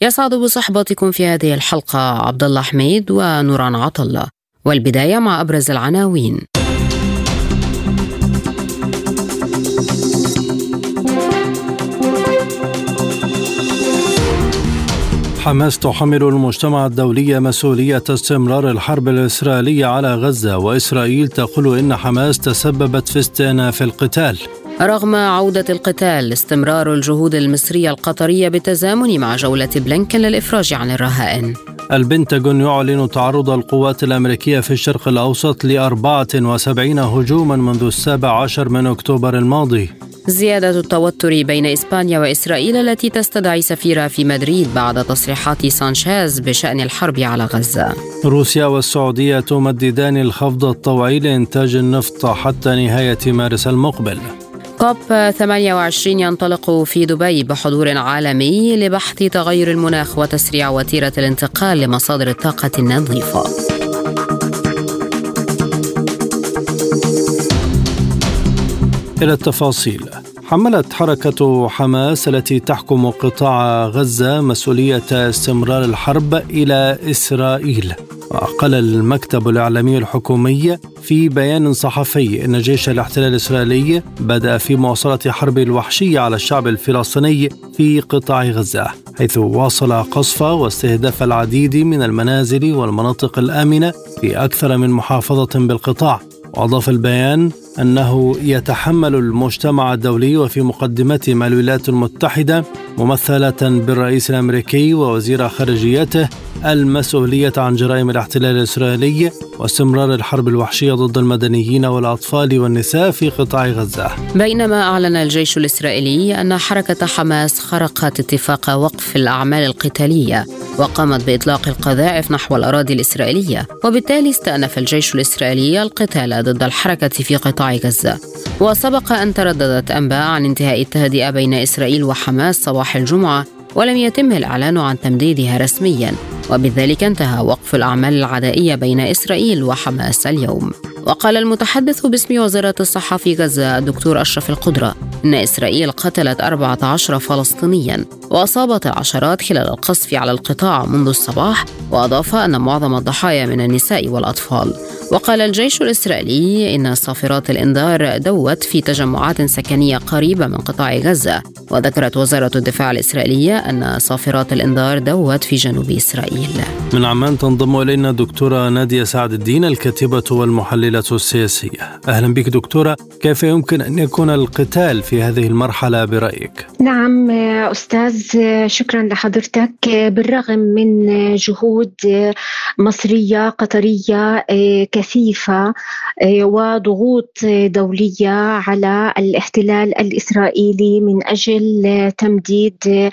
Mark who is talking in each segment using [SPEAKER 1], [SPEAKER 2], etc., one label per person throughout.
[SPEAKER 1] يسعد بصحبتكم في هذه الحلقة عبد الله حميد ونوران عطلة والبداية مع أبرز العناوين.
[SPEAKER 2] حماس تحمل المجتمع الدولي مسؤولية استمرار الحرب الإسرائيلية على غزة وإسرائيل تقول إن حماس تسببت في استئناف القتال.
[SPEAKER 1] رغم عودة القتال استمرار الجهود المصرية القطرية بالتزامن مع جولة بلينكن للإفراج عن الرهائن.
[SPEAKER 2] البنتاغون يعلن تعرض القوات الأمريكية في الشرق الأوسط ل 74 هجوما منذ السابع عشر من أكتوبر الماضي.
[SPEAKER 1] زيادة التوتر بين إسبانيا وإسرائيل التي تستدعي سفيرها في مدريد بعد تصريحات سانشيز بشأن الحرب على غزة.
[SPEAKER 2] روسيا والسعودية تمددان الخفض الطوعي لإنتاج النفط حتى نهاية مارس المقبل.
[SPEAKER 1] كوب 28 ينطلق في دبي بحضور عالمي لبحث تغير المناخ وتسريع وتيرة الانتقال لمصادر الطاقة النظيفة.
[SPEAKER 2] إلى التفاصيل حملت حركة حماس التي تحكم قطاع غزة مسؤولية استمرار الحرب إلى إسرائيل وقال المكتب الإعلامي الحكومي في بيان صحفي أن جيش الاحتلال الإسرائيلي بدأ في مواصلة حرب الوحشية على الشعب الفلسطيني في قطاع غزة حيث واصل قصف واستهداف العديد من المنازل والمناطق الآمنة في أكثر من محافظة بالقطاع. وأضاف البيان أنه يتحمل المجتمع الدولي وفي مقدمتهم الولايات المتحدة ممثلة بالرئيس الأمريكي ووزير خارجيته المسؤولية عن جرائم الاحتلال الإسرائيلي واستمرار الحرب الوحشية ضد المدنيين والأطفال والنساء في قطاع غزة.
[SPEAKER 1] بينما أعلن الجيش الإسرائيلي أن حركة حماس خرقت اتفاق وقف الأعمال القتالية وقامت بإطلاق القذائف نحو الأراضي الإسرائيلية وبالتالي استأنف الجيش الإسرائيلي القتال ضد الحركة في قطاع غزة. وسبق أن ترددت أنباء عن انتهاء التهدئة بين إسرائيل وحماس صباح الجمعة ولم يتم الإعلان عن تمديدها رسميا وبذلك انتهى وقف الأعمال العدائية بين إسرائيل وحماس اليوم. وقال المتحدث باسم وزارة الصحة في غزة الدكتور أشرف القدرة إن إسرائيل قتلت 14 فلسطينيا وأصابت العشرات خلال القصف على القطاع منذ الصباح وأضاف أن معظم الضحايا من النساء والأطفال. وقال الجيش الإسرائيلي إن صافرات الإنذار دوت في تجمعات سكنية قريبة من قطاع غزة. وذكرت وزارة الدفاع الإسرائيلية أن صافرات الإنذار دوت في جنوب إسرائيل.
[SPEAKER 2] من عمان تنضم إلينا الدكتورة نادية سعد الدين الكاتبة والمحللة السياسية أهلا بك دكتورة كيف يمكن أن يكون القتال في هذه المرحلة برأيك؟
[SPEAKER 3] نعم أستاذ شكرا لحضرتك بالرغم من جهود مصرية قطرية كثيفة وضغوط دولية على الاحتلال الإسرائيلي من أجل تمديد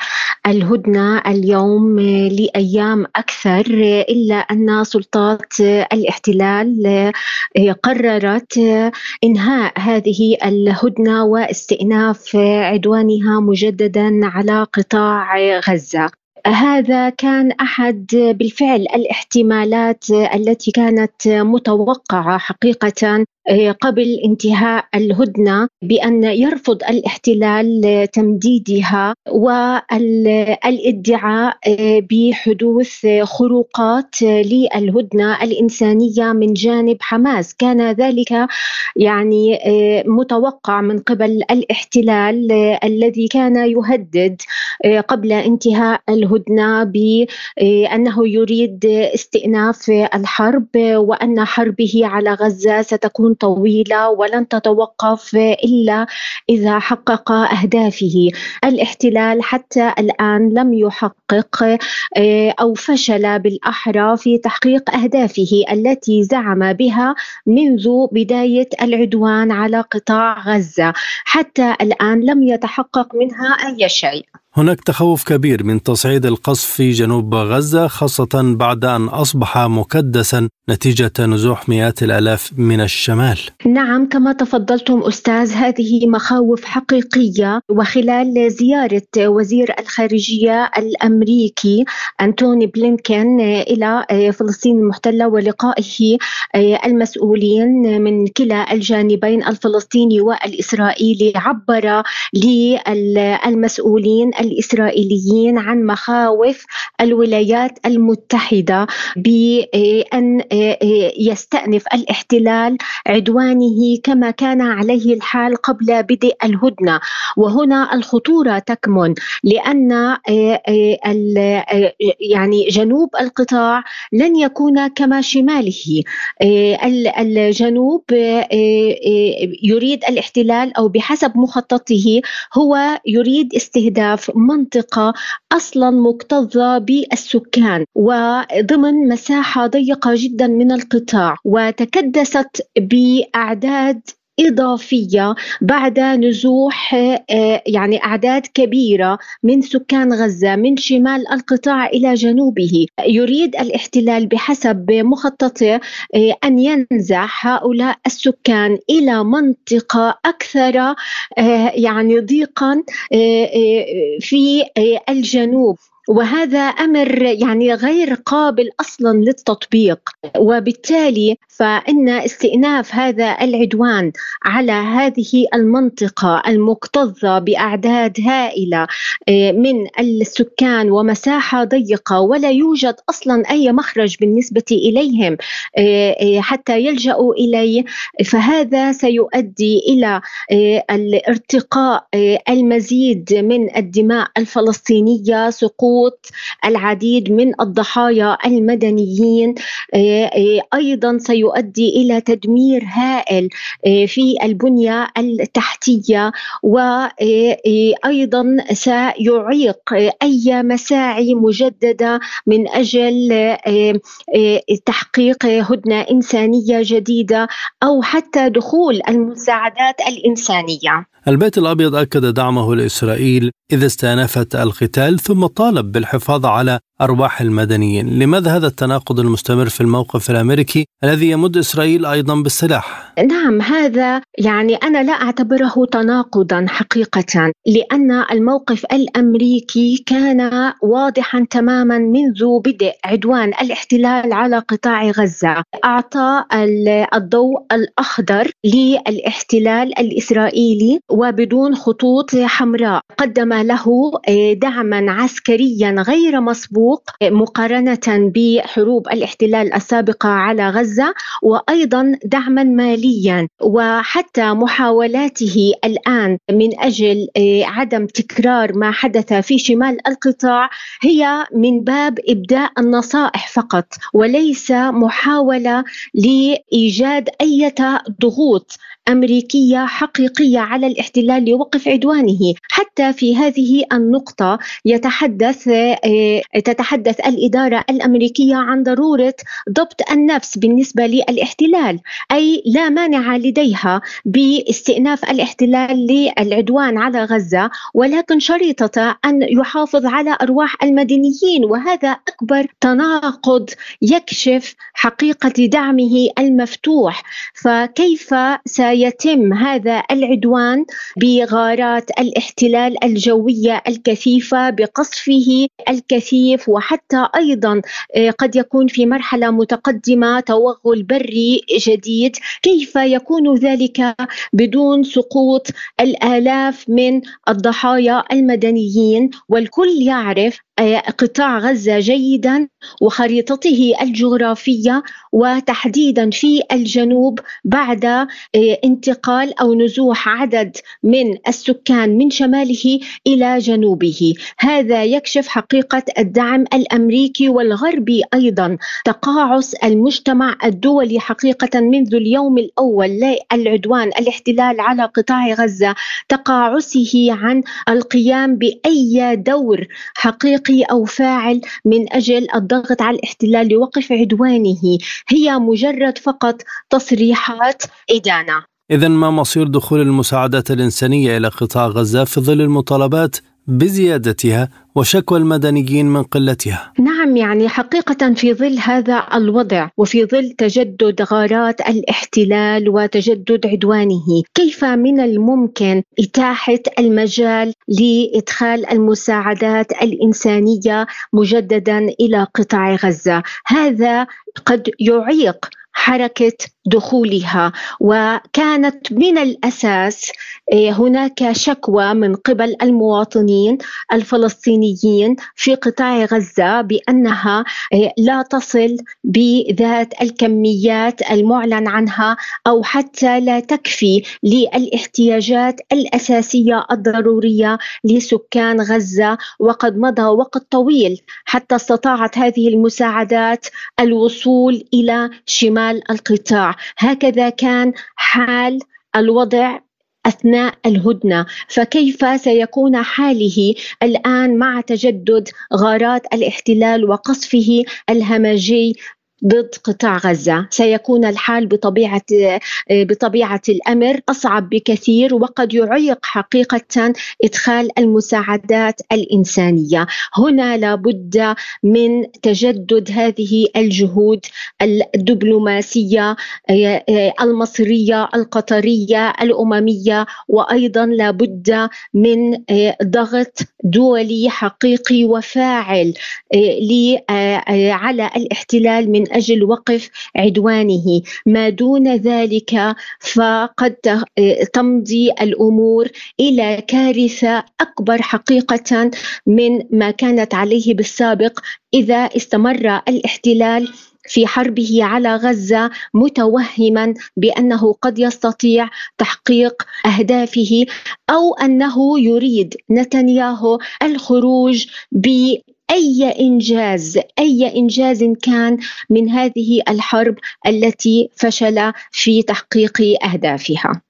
[SPEAKER 3] الهدنة اليوم لأيام أكثر إلا أن سلطات الاحتلال قررت إنهاء هذه الهدنة واستئناف عدوانها مجددا على قطاع غزة. هذا كان أحد بالفعل الاحتمالات التي كانت متوقعة حقيقة. قبل انتهاء الهدنة بأن يرفض الاحتلال تمديدها والادعاء بحدوث خروقات للهدنة الإنسانية من جانب حماس. كان ذلك يعني متوقع من قبل الاحتلال الذي كان يهدد قبل انتهاء الهدنة بانه يريد استئناف الحرب وأن حربه على غزة ستكون طويلة ولن تتوقف إلا إذا حقق أهدافه. الاحتلال حتى الآن لم يحقق أو فشل بالأحرى في تحقيق أهدافه التي زعم بها منذ بداية العدوان على قطاع غزة. حتى الآن لم يتحقق منها أي شيء.
[SPEAKER 2] هناك تخوف كبير من تصعيد القصف في جنوب غزة خاصة بعد أن أصبح مكدسا نتيجة نزوح مئات الآلاف من الشمال.
[SPEAKER 3] نعم كما تفضلتم أستاذ هذه مخاوف حقيقية. وخلال زيارة وزير الخارجية الأمريكي أنتوني بلينكين إلى فلسطين المحتلة ولقائه المسؤولين من كلا الجانبين الفلسطيني والإسرائيلي عبر للمسؤولين الإسرائيليين عن مخاوف الولايات المتحدة بأن يستأنف الاحتلال عدوانه كما كان عليه الحال قبل بدء الهدنة. وهنا الخطورة تكمن لأن يعني جنوب القطاع لن يكون كما شماله. الجنوب يريد الاحتلال أو بحسب مخططه هو يريد استهداف منطقة أصلا مكتظة بالسكان وضمن مساحة ضيقة جدا من القطاع وتكدست بأعداد إضافية بعد نزوح آه، يعني أعداد كبيرة من سكان غزة من شمال القطاع إلى جنوبه. يريد الاحتلال بحسب مخططه آه، أن ينزع هؤلاء السكان إلى منطقة أكثر آه، يعني ضيقا في الجنوب. وهذا أمر يعني غير قابل أصلا للتطبيق. وبالتالي فإن استئناف هذا العدوان على هذه المنطقة المكتظة بأعداد هائلة آه، من السكان ومساحة ضيقة ولا يوجد أصلا أي مخرج بالنسبة إليهم آه، آه، حتى يلجأوا إليه فهذا سيؤدي إلى الارتقاء المزيد من الدماء الفلسطينية سقوط سقوط العديد من الضحايا المدنيين آه، آه، أيضا سيؤدي إلى تدمير هائل آه، في البنية التحتية وأيضا سيعيق أي مساعي مجددة من أجل تحقيق هدنة إنسانية جديدة أو حتى دخول المساعدات الإنسانية.
[SPEAKER 2] البيت الأبيض أكد دعمه لإسرائيل إذا استأنفت القتال ثم طالب بالحفاظ على أرواح المدنيين. لماذا هذا التناقض المستمر في الموقف الأمريكي الذي يمد إسرائيل أيضا بالسلاح؟
[SPEAKER 3] نعم هذا يعني أنا لا أعتبره تناقضا حقيقة لأن الموقف الأمريكي كان واضحا تماما منذ بدء عدوان الاحتلال على قطاع غزة. أعطى الضوء الأخضر للاحتلال الإسرائيلي وبدون خطوط حمراء. قدم له دعما عسكريا غير مسبوق الحقوق مقارنة بحروب الاحتلال السابقة على غزة وأيضا دعما ماليا وحتى محاولاته الآن من أجل آه، عدم تكرار ما حدث في شمال القطاع هي من باب إبداء النصائح فقط وليس محاولة لإيجاد أي ضغوط أمريكية حقيقية على الاحتلال لوقف عدوانه. حتى في هذه النقطة يتحدث آه، تتحدث الإدارة الأمريكية عن ضرورة ضبط النفس بالنسبة للاحتلال أي لا مانع لديها باستئناف الاحتلال للعدوان على غزة ولكن شريطة أن يحافظ على أرواح المدنيين وهذا أكبر تناقض يكشف حقيقة دعمه المفتوح. فكيف سي يتم هذا العدوان بغارات الاحتلال الجوية الكثيفة بقصفه الكثيف وحتى أيضا آه، قد يكون في مرحلة متقدمة توغل بري جديد. كيف يكون ذلك بدون سقوط الآلاف من الضحايا المدنيين؟ والكل يعرف آه، قطاع غزة جيدا وخريطته الجغرافية وتحديدا في الجنوب بعد آه، انتقال أو نزوح عدد من السكان من شماله إلى جنوبه. هذا يكشف حقيقة الدعم الأمريكي والغربي أيضا. تقاعس المجتمع الدولي حقيقة منذ اليوم الأول للعدوان الاحتلال على قطاع غزة تقاعسه عن القيام بأي دور حقيقي أو فاعل من أجل الضغط على الاحتلال لوقف عدوانه. هي مجرد فقط تصريحات إدانة.
[SPEAKER 2] إذا ما مصير دخول المساعدات الإنسانية إلى قطاع غزة في ظل المطالبات بزيادتها وشكوى المدنيين من قلتها.
[SPEAKER 3] نعم يعني حقيقة في ظل هذا الوضع وفي ظل تجدد غارات الاحتلال وتجدد عدوانه كيف من الممكن إتاحة المجال لإدخال المساعدات الإنسانية مجددا إلى قطاع غزة؟ هذا قد يعيق حركة دخولها وكانت من الأساس إيه، هناك شكوى من قبل المواطنين الفلسطينيين في قطاع غزة بأنها إيه، لا تصل بذات الكميات المعلن عنها أو حتى لا تكفي للاحتياجات الأساسية الضرورية لسكان غزة وقد مضى وقت طويل حتى استطاعت هذه المساعدات الوصول إلى شمال القطاع. هكذا كان حال الوضع أثناء الهدنة. فكيف سيكون حاله الآن مع تجدد غارات الاحتلال وقصفه الهمجي ضد قطاع غزة. سيكون الحال بطبيعة بطبيعة الأمر أصعب بكثير وقد يعيق حقيقة إدخال المساعدات الإنسانية. هنا لابد من تجدد هذه الجهود الدبلوماسية المصرية القطرية الأممية وأيضا لابد من ضغط دولي حقيقي وفاعل على الاحتلال من أجل وقف عدوانه. ما دون ذلك فقد تمضي الأمور إلى كارثة أكبر حقيقة من ما كانت عليه بالسابق إذا استمر الاحتلال في حربه على غزة متوهما بأنه قد يستطيع تحقيق أهدافه أو أنه يريد نتنياهو الخروج أي إنجاز أي إنجاز كان من هذه الحرب التي فشل في تحقيق أهدافها؟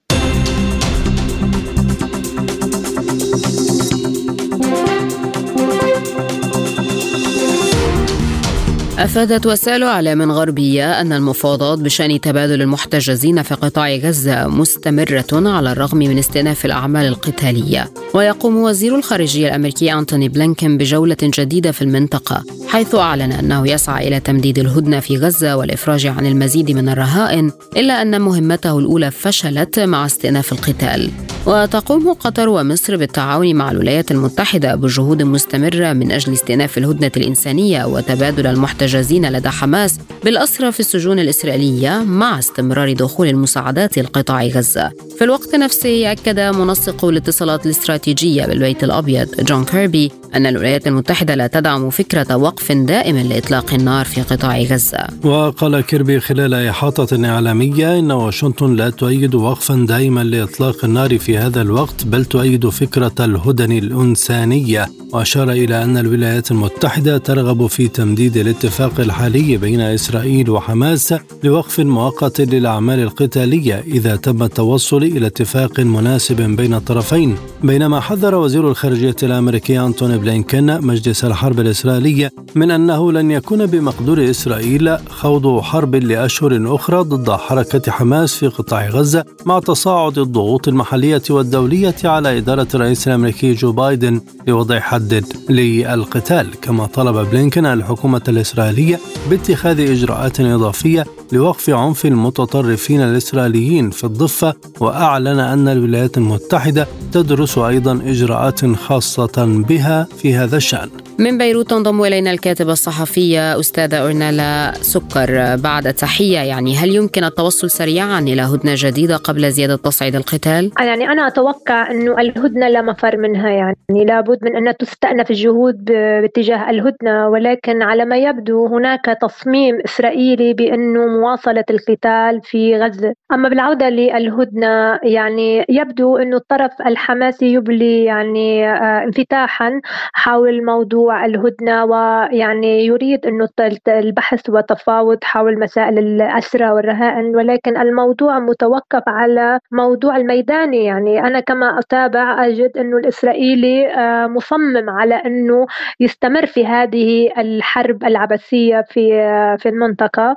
[SPEAKER 1] أفادت وسائل إعلام غربية أن المفاوضات بشأن تبادل المحتجزين في قطاع غزة مستمرة على الرغم من استئناف الأعمال القتالية. ويقوم وزير الخارجية الأمريكي أنتوني بلينكن بجولة جديدة في المنطقة حيث أعلن أنه يسعى إلى تمديد الهدنة في غزة والإفراج عن المزيد من الرهائن إلا أن مهمته الأولى فشلت مع استئناف القتال. وتقوم قطر ومصر بالتعاون مع الولايات المتحدة بجهود مستمرة من أجل استئناف الهدنة الإنسانية وتبادل المحتجزين لدى حماس بالأسرى في السجون الإسرائيلية مع استمرار دخول المساعدات لقطاع غزة. في الوقت نفسه أكد منسق الاتصالات الاستراتيجية بالبيت الأبيض جون كيربي أن الولايات المتحدة لا تدعم فكرة وقف دائم لإطلاق النار في قطاع غزة.
[SPEAKER 2] وقال كيربي خلال إحاطة إعلامية إن واشنطن لا تؤيد وقفا دائما لإطلاق النار في هذا الوقت بل تؤيد فكرة الهدن الإنسانية. وأشار إلى أن الولايات المتحدة ترغب في تمديد الاتفاق الحالي بين إسرائيل وحماس لوقف مؤقت للأعمال القتالية إذا تم التوصل إلى اتفاق مناسب بين الطرفين. بينما حذر وزير الخارجية الأمريكي أنتوني بلينكن مجلس الحرب الإسرائيلي من أنه لن يكون بمقدور إسرائيل خوض حرب لأشهر أخرى ضد حركة حماس في قطاع غزة مع تصاعد الضغوط المحلية والدولية على إدارة الرئيس الأمريكي جو بايدن لوضع حد للقتال كما طلب بلينكن الحكومة الإسرائيلية باتخاذ إجراءات إضافية لوقف عنف المتطرفين الإسرائيليين في الضفة وأعلن أن الولايات المتحدة تدرس أيضا إجراءات خاصة بها في هذا الشأن.
[SPEAKER 1] من بيروت تنضم إلينا الكاتبة الصحفية أستاذة أورنالا سكر. بعد تحية يعني هل يمكن التوصل سريعا إلى هدنة جديدة قبل زيادة تصعيد القتال؟
[SPEAKER 4] يعني أنا أتوقع أنه الهدنة لا مفر منها يعني لابد من أن تستأنف الجهود باتجاه الهدنة. ولكن على ما يبدو هناك تصميم إسرائيلي بأنه مواصلة القتال في غزة. أما بالعودة للهدنة يعني يبدو أنه الطرف الحماسي يبلي يعني آه، انفتاحا. حول موضوع الهدنة ويعني يريد أنه البحث والتفاوض حول مسائل الأسرى والرهائن ولكن الموضوع متوقف على موضوع الميداني. يعني أنا كما أتابع أجد أنه الإسرائيلي آه، مصمم على أنه يستمر في هذه الحرب العبثية في آه، في المنطقة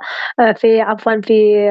[SPEAKER 4] في عفوا في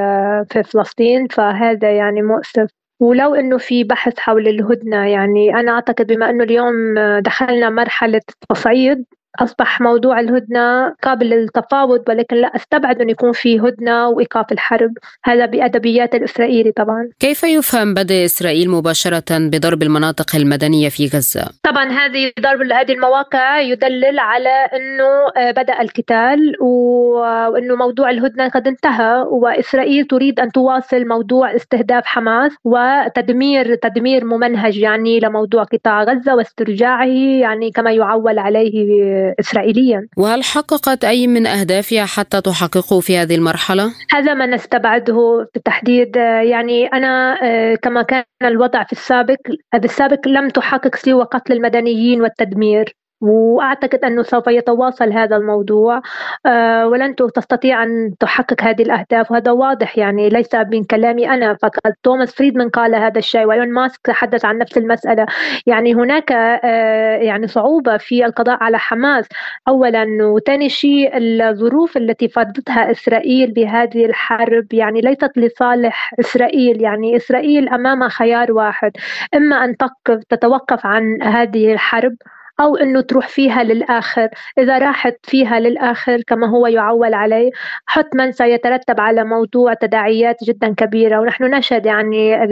[SPEAKER 4] في فلسطين. فهذا يعني مؤسف. ولو إنه في بحث حول الهدنة يعني أنا أعتقد بما إنه اليوم دخلنا مرحلة تصعيد أصبح موضوع الهدنة قابل للتفاوض ولكن لا أستبعد أن يكون في هدنة وإيقاف الحرب هذا بأدبيات الإسرائيلي طبعا
[SPEAKER 1] كيف يفهم بدء إسرائيل مباشرة بضرب المناطق المدنية في غزة؟
[SPEAKER 4] طبعا هذه ضرب هذه المواقع يدلل على أنه آه، بدأ القتال وأنه موضوع الهدنة قد انتهى وإسرائيل تريد أن تواصل موضوع استهداف حماس وتدمير تدمير ممنهج يعني لموضوع قطاع غزة واسترجاعه يعني كما يعول عليه إسرائيليا.
[SPEAKER 1] وهل حققت أي من أهدافها حتى تحققه في هذه المرحلة؟
[SPEAKER 4] هذا ما نستبعده بالتحديد يعني أنا آه، كما كان الوضع في السابق بالسابق لم تحقق سوى قتل المدنيين والتدمير. وأعتقد أنه سوف يتواصل هذا الموضوع آه، ولن تستطيع أن تحقق هذه الأهداف. وهذا واضح يعني ليس من كلامي أنا فقط. توماس فريدمان قال هذا الشيء وإيلون ماسك تحدث عن نفس المسألة. يعني هناك آه، يعني صعوبة في القضاء على حماس. اولا وثاني شيء الظروف التي فرضتها إسرائيل بهذه الحرب يعني ليست لصالح إسرائيل. يعني إسرائيل امامها خيار واحد أن تقف تتوقف عن هذه الحرب أو أنه تروح فيها للآخر. إذا راحت فيها للآخر كما هو يعول عليه حتما سيترتب على موضوع تداعيات جدا كبيرة. ونحن نشهد يعني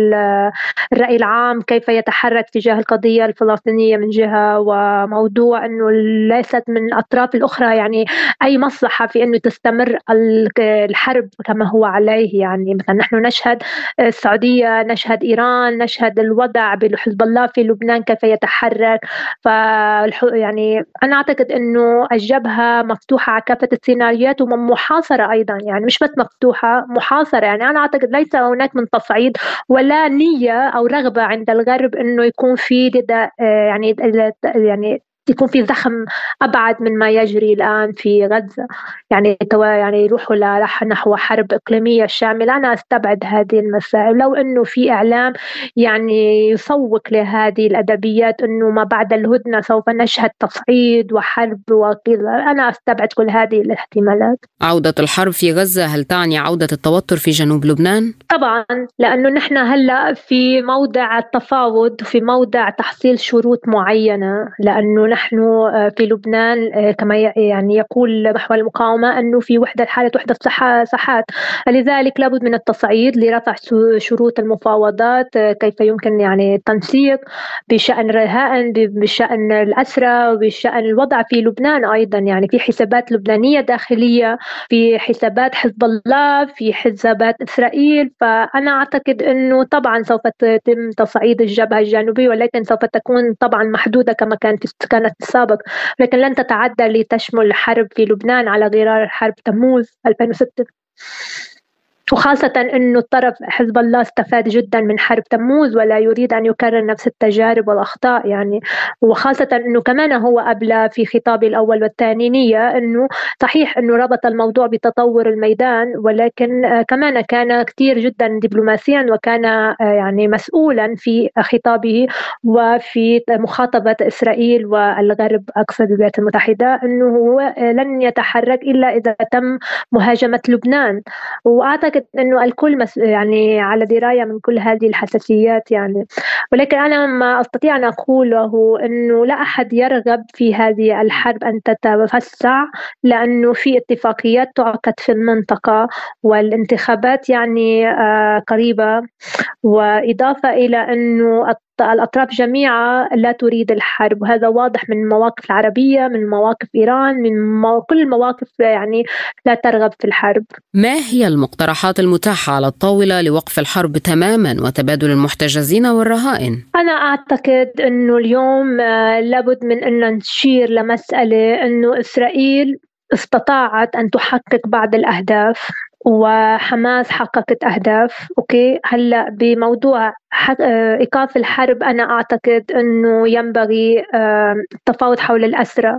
[SPEAKER 4] الرأي العام كيف يتحرك تجاه القضية الفلسطينية من جهة وموضوع أنه ليست من الأطراف الأخرى يعني أي مصلحة في أنه تستمر الحرب كما هو عليه. يعني مثلا نحن نشهد السعودية نشهد إيران نشهد الوضع بحزب الله في لبنان كيف يتحرك. ف يعني أنا أعتقد إنه الجبهة مفتوحة على كافة السيناريوهات ومحاصره أيضا يعني مش بس مفتوحة محاصرة. يعني أنا أعتقد ليس هناك من تصعيد ولا نية أو رغبة عند الغرب إنه يكون في لدى يعني يعني يكون في زخم أبعد من ما يجري الآن في غزة. يعني يعني يروحوا نحو حرب إقليمية شاملة. أنا أستبعد هذه المسائل. لو إنه في إعلام يعني يسوق لهذه الأدبيات إنه ما بعد الهدنة سوف نشهد تصعيد وحرب وكذا. أنا أستبعد كل هذه الاحتمالات.
[SPEAKER 1] عودة الحرب في غزة هل تعني عودة التوتر في جنوب لبنان؟
[SPEAKER 4] طبعا لأنه نحن هلأ في موضع التفاوض في موضع تحصيل شروط معينة. لأنه نحن آه، في لبنان آه، كما يعني يقول محور المقاومة أنه في وحدة حالة وحدة صحات. لذلك لابد من التصعيد لرفع شروط المفاوضات آه، كيف يمكن يعني التنسيق بشأن رهائن بشأن الأسرى وبشأن الوضع في لبنان أيضا. يعني في حسابات لبنانية داخلية في حسابات حزب الله في حسابات إسرائيل. فأنا أعتقد أنه طبعا سوف يتم تصعيد الجبهة الجنوبية ولكن سوف تكون طبعا محدودة كما كانت كانت السابق لكن لن تتعدى لتشمل الحرب في لبنان على غرار حرب تموز 2006 وخاصة أنه الطرف حزب الله استفاد جدا من حرب تموز ولا يريد أن يكرر نفس التجارب والأخطاء يعني وخاصة أنه كمان هو أبلى في خطابه الأول والثاني نية أنه صحيح أنه ربط الموضوع بتطور الميدان ولكن كمان كان كثير جدا دبلوماسيا وكان يعني مسؤولا في خطابه وفي مخاطبة إسرائيل والغرب أقصد الولايات المتحدة أنه هو لن يتحرك إلا إذا تم مهاجمة لبنان. وأعتقد أعتقد أنه الكل يعني على دراية من كل هذه الحساسيات يعني. ولكن أنا ما أستطيع أن أقوله أنه لا أحد يرغب في هذه الحرب أن تتوسع لأنه في اتفاقيات تعقد في المنطقة والانتخابات يعني آه، قريبة. وإضافة إلى أنه الأطراف جميعها لا تريد الحرب. وهذا واضح من المواقف العربية من مواقف إيران من مو... كل المواقف يعني لا ترغب في الحرب.
[SPEAKER 1] ما هي المقترحات المتاحة على الطاولة لوقف الحرب تماما وتبادل المحتجزين والرهائن؟
[SPEAKER 4] أنا أعتقد أنه اليوم آه، لابد من أن نشير لمسألة أنه إسرائيل استطاعت أن تحقق بعض الأهداف. وحماس حققت أهداف. أوكي؟ هلأ بموضوع آه، إيقاف الحرب أنا أعتقد أنه ينبغي التفاوض حول الأسرى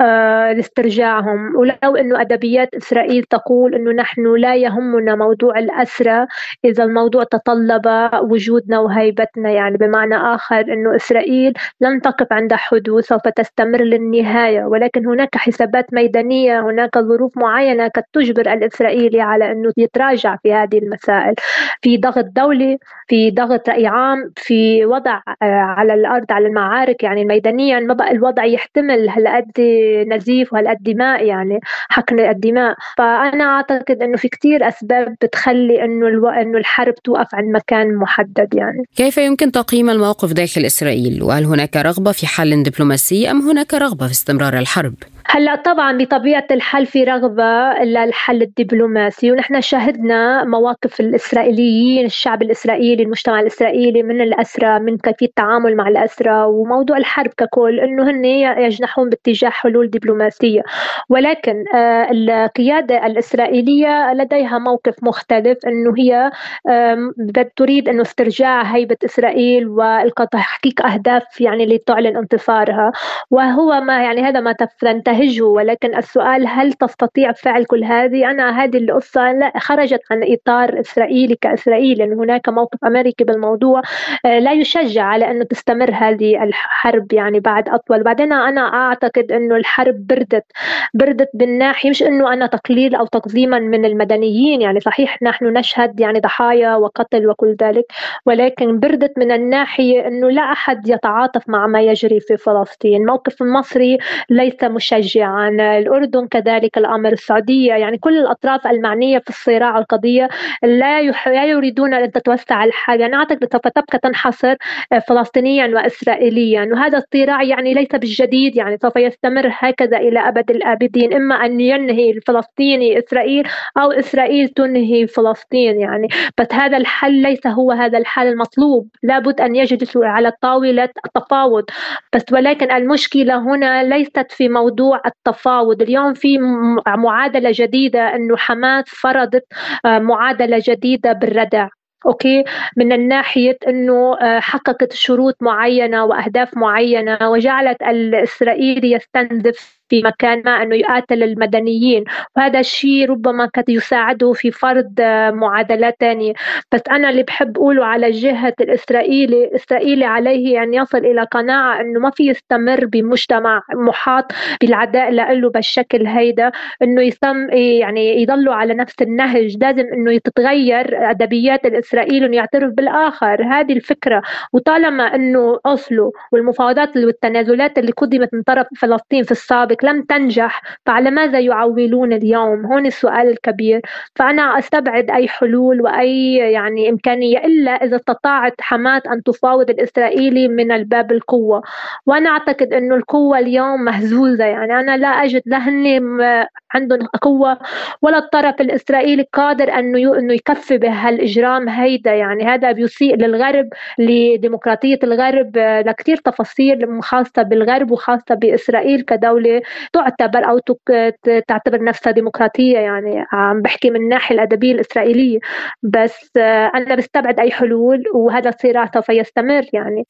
[SPEAKER 4] آه، لاسترجاعهم. ولو أنه أدبيات إسرائيل تقول أنه نحن لا يهمنا موضوع الأسرى إذا الموضوع تطلب وجودنا وهيبتنا. يعني بمعنى آخر أنه إسرائيل لن تقف عند حدود سوف تستمر للنهاية. ولكن هناك حسابات ميدانية هناك ظروف معينة قد تجبر الإسرائيلي على على أنه يتراجع في هذه المسائل. في ضغط دولي في ضغط رأي عام في وضع آه، على الأرض على المعارك يعني ميدانيا ما بقى الوضع يحتمل هالقد نزيف وهالقد دماء يعني حقن الدماء. فأنا أعتقد أنه في كتير أسباب بتخلي أنه ألو... أنه الحرب توقف عند مكان محدد يعني.
[SPEAKER 1] كيف يمكن تقييم الموقف داخل إسرائيل؟ وهل هناك رغبة في حل دبلوماسي أم هناك رغبة في استمرار الحرب؟
[SPEAKER 4] هلا طبعا بطبيعة الحال في رغبة للحل الدبلوماسي ونحن شاهدنا مواقف الإسرائيليين الشعب الإسرائيلي المجتمع الإسرائيلي من الأسرى من كيفية التعامل مع الأسرى وموضوع الحرب ككل إنه هن يجنحون باتجاه حلول دبلوماسية. ولكن آه، القيادة الإسرائيلية لديها موقف مختلف إنه هي تريد إنه استرجاع هيبة إسرائيل وتحقيق أهداف يعني اللي تعلن انتصارها. وهو ما يعني هذا ما تنتهي تنتهجه ولكن السؤال هل تستطيع فعل كل هذه؟ أنا هذه القصة لا خرجت عن إطار إسرائيلي كإسرائيل لأن هناك موقف أمريكي بالموضوع. آه، لا يشجع على أنه تستمر هذه الحرب يعني بعد أطول. بعدين أنا أعتقد أنه الحرب بردت بردت بالناحية مش أنه أنا تقليل أو تقزيما من المدنيين يعني صحيح نحن نشهد يعني ضحايا وقتل وكل ذلك ولكن بردت من الناحية أنه لا أحد يتعاطف مع ما يجري في فلسطين. الموقف المصري ليس مشجع مشجعا الأردن كذلك الأمر السعودية. يعني كل الأطراف المعنية في الصراع القضية لا. لا يريدون أن تتوسع الحال يعني أعتقد سوف تبقى تنحصر فلسطينيا وإسرائيليا وهذا الصراع يعني ليس بالجديد. يعني سوف يستمر هكذا إلى أبد الآبدين. إما أن ينهي الفلسطيني إسرائيل أو إسرائيل تنهي فلسطين. يعني بس هذا الحل ليس هو هذا الحل المطلوب. لابد أن يجلسوا على طاولة التفاوض. بس ولكن المشكلة هنا ليست في موضوع التفاوض. اليوم في معادلة جديدة أنه حماس فرضت آه، معادلة جديدة بالردع. أوكي؟ من الناحية أنه آه، حققت شروط معينة وأهداف معينة وجعلت الاسرائيلي يستنزف في مكان ما أنه يقاتل المدنيين. وهذا الشيء ربما قد يساعده في فرض معادلات ثانية بس أنا اللي بحب أقوله على جهة الإسرائيلي الإسرائيلي عليه أن يصل إلى قناعة أنه ما في يستمر بمجتمع محاط بالعداء له بالشكل هيدا. أنه يسم يعني يضلوا على نفس النهج. لازم أنه تتغير أدبيات الإسرائيلي أنه يعترف بالآخر. هذه الفكرة. وطالما أنه أصله والمفاوضات والتنازلات اللي قدمت من طرف فلسطين في السابق ذلك لم تنجح فعلى ماذا يعولون اليوم؟ هون السؤال الكبير. فأنا أستبعد أي حلول وأي يعني إمكانية إلا إذا استطاعت حماس أن تفاوض الإسرائيلي من الباب القوة. وأنا أعتقد أنه القوة اليوم مهزوزة يعني أنا لا أجد لا عندهم قوة ولا الطرف الإسرائيلي قادر أنه أنه يكفي بهالإجرام هيدا. يعني هذا بيسيء للغرب لديمقراطية الغرب. لكثير تفاصيل خاصة بالغرب وخاصة بإسرائيل كدولة تعتبر أو تعتبر نفسها ديمقراطية. يعني عم بحكي من الناحية الأدبية الإسرائيلية. بس أنا بستبعد أي حلول وهذا الصراع سوف يستمر. يعني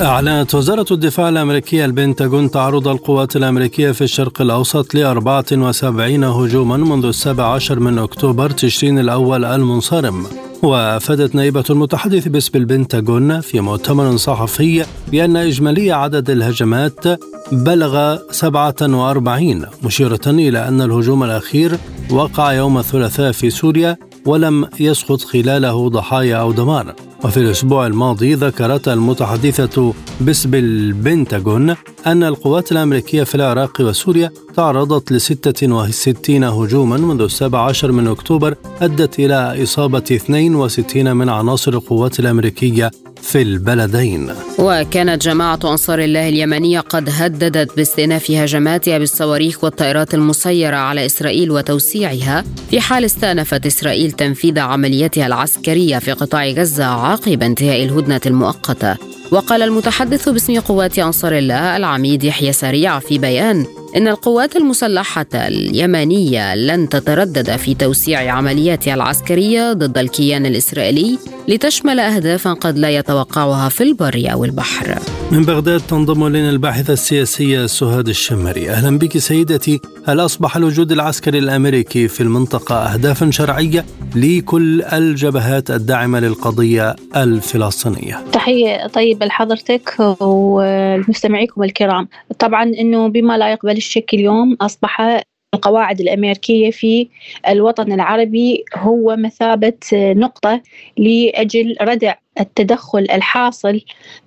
[SPEAKER 2] أعلنت وزارة الدفاع الأمريكية البنتاغون تعرض القوات الأمريكية في الشرق الأوسط ل 74 هجوما منذ السابع عشر من أكتوبر تشرين الأول المنصرم. وأفادت نائبة المتحدث باسم البنتاغون في مؤتمر صحفي بأن إجمالي عدد الهجمات بلغ 47 مشيرة إلى أن الهجوم الأخير وقع يوم الثلاثاء في سوريا ولم يسقط خلاله ضحايا أو دمار. وفي الأسبوع الماضي ذكرت المتحدثة باسم البنتاغون أن القوات الأمريكية في العراق وسوريا تعرضت ل 66 هجوما منذ السابع عشر من أكتوبر أدت إلى إصابة 62 من عناصر القوات الأمريكية في البلدين.
[SPEAKER 1] وكانت جماعة أنصار الله اليمنية قد هددت باستئناف هجماتها بالصواريخ والطائرات المسيرة على إسرائيل وتوسيعها في حال استأنفت إسرائيل تنفيذ عملياتها العسكرية في قطاع غزة عقب انتهاء الهدنة المؤقتة. وقال المتحدث باسم قوات أنصار الله العميد يحيى سريع في بيان إن القوات المسلحة اليمنية لن تتردد في توسيع عملياتها العسكرية ضد الكيان الإسرائيلي لتشمل أهدافا قد لا يتوقعها في البر أو البحر.
[SPEAKER 2] من بغداد تنضم إلينا الباحثة السياسية سهاد الشمري. أهلا بك سيدتي. هل أصبح الوجود العسكري الأمريكي في المنطقة أهدافا شرعية لكل الجبهات الداعمة للقضية الفلسطينية؟
[SPEAKER 5] تحية طيبة لحضرتك والمستمعيكم الكرام. طبعا أنه بما لا يقبل الشك اليوم أصبح القواعد الأمريكية في الوطن العربي هو مثابة نقطة لأجل ردع التدخل الحاصل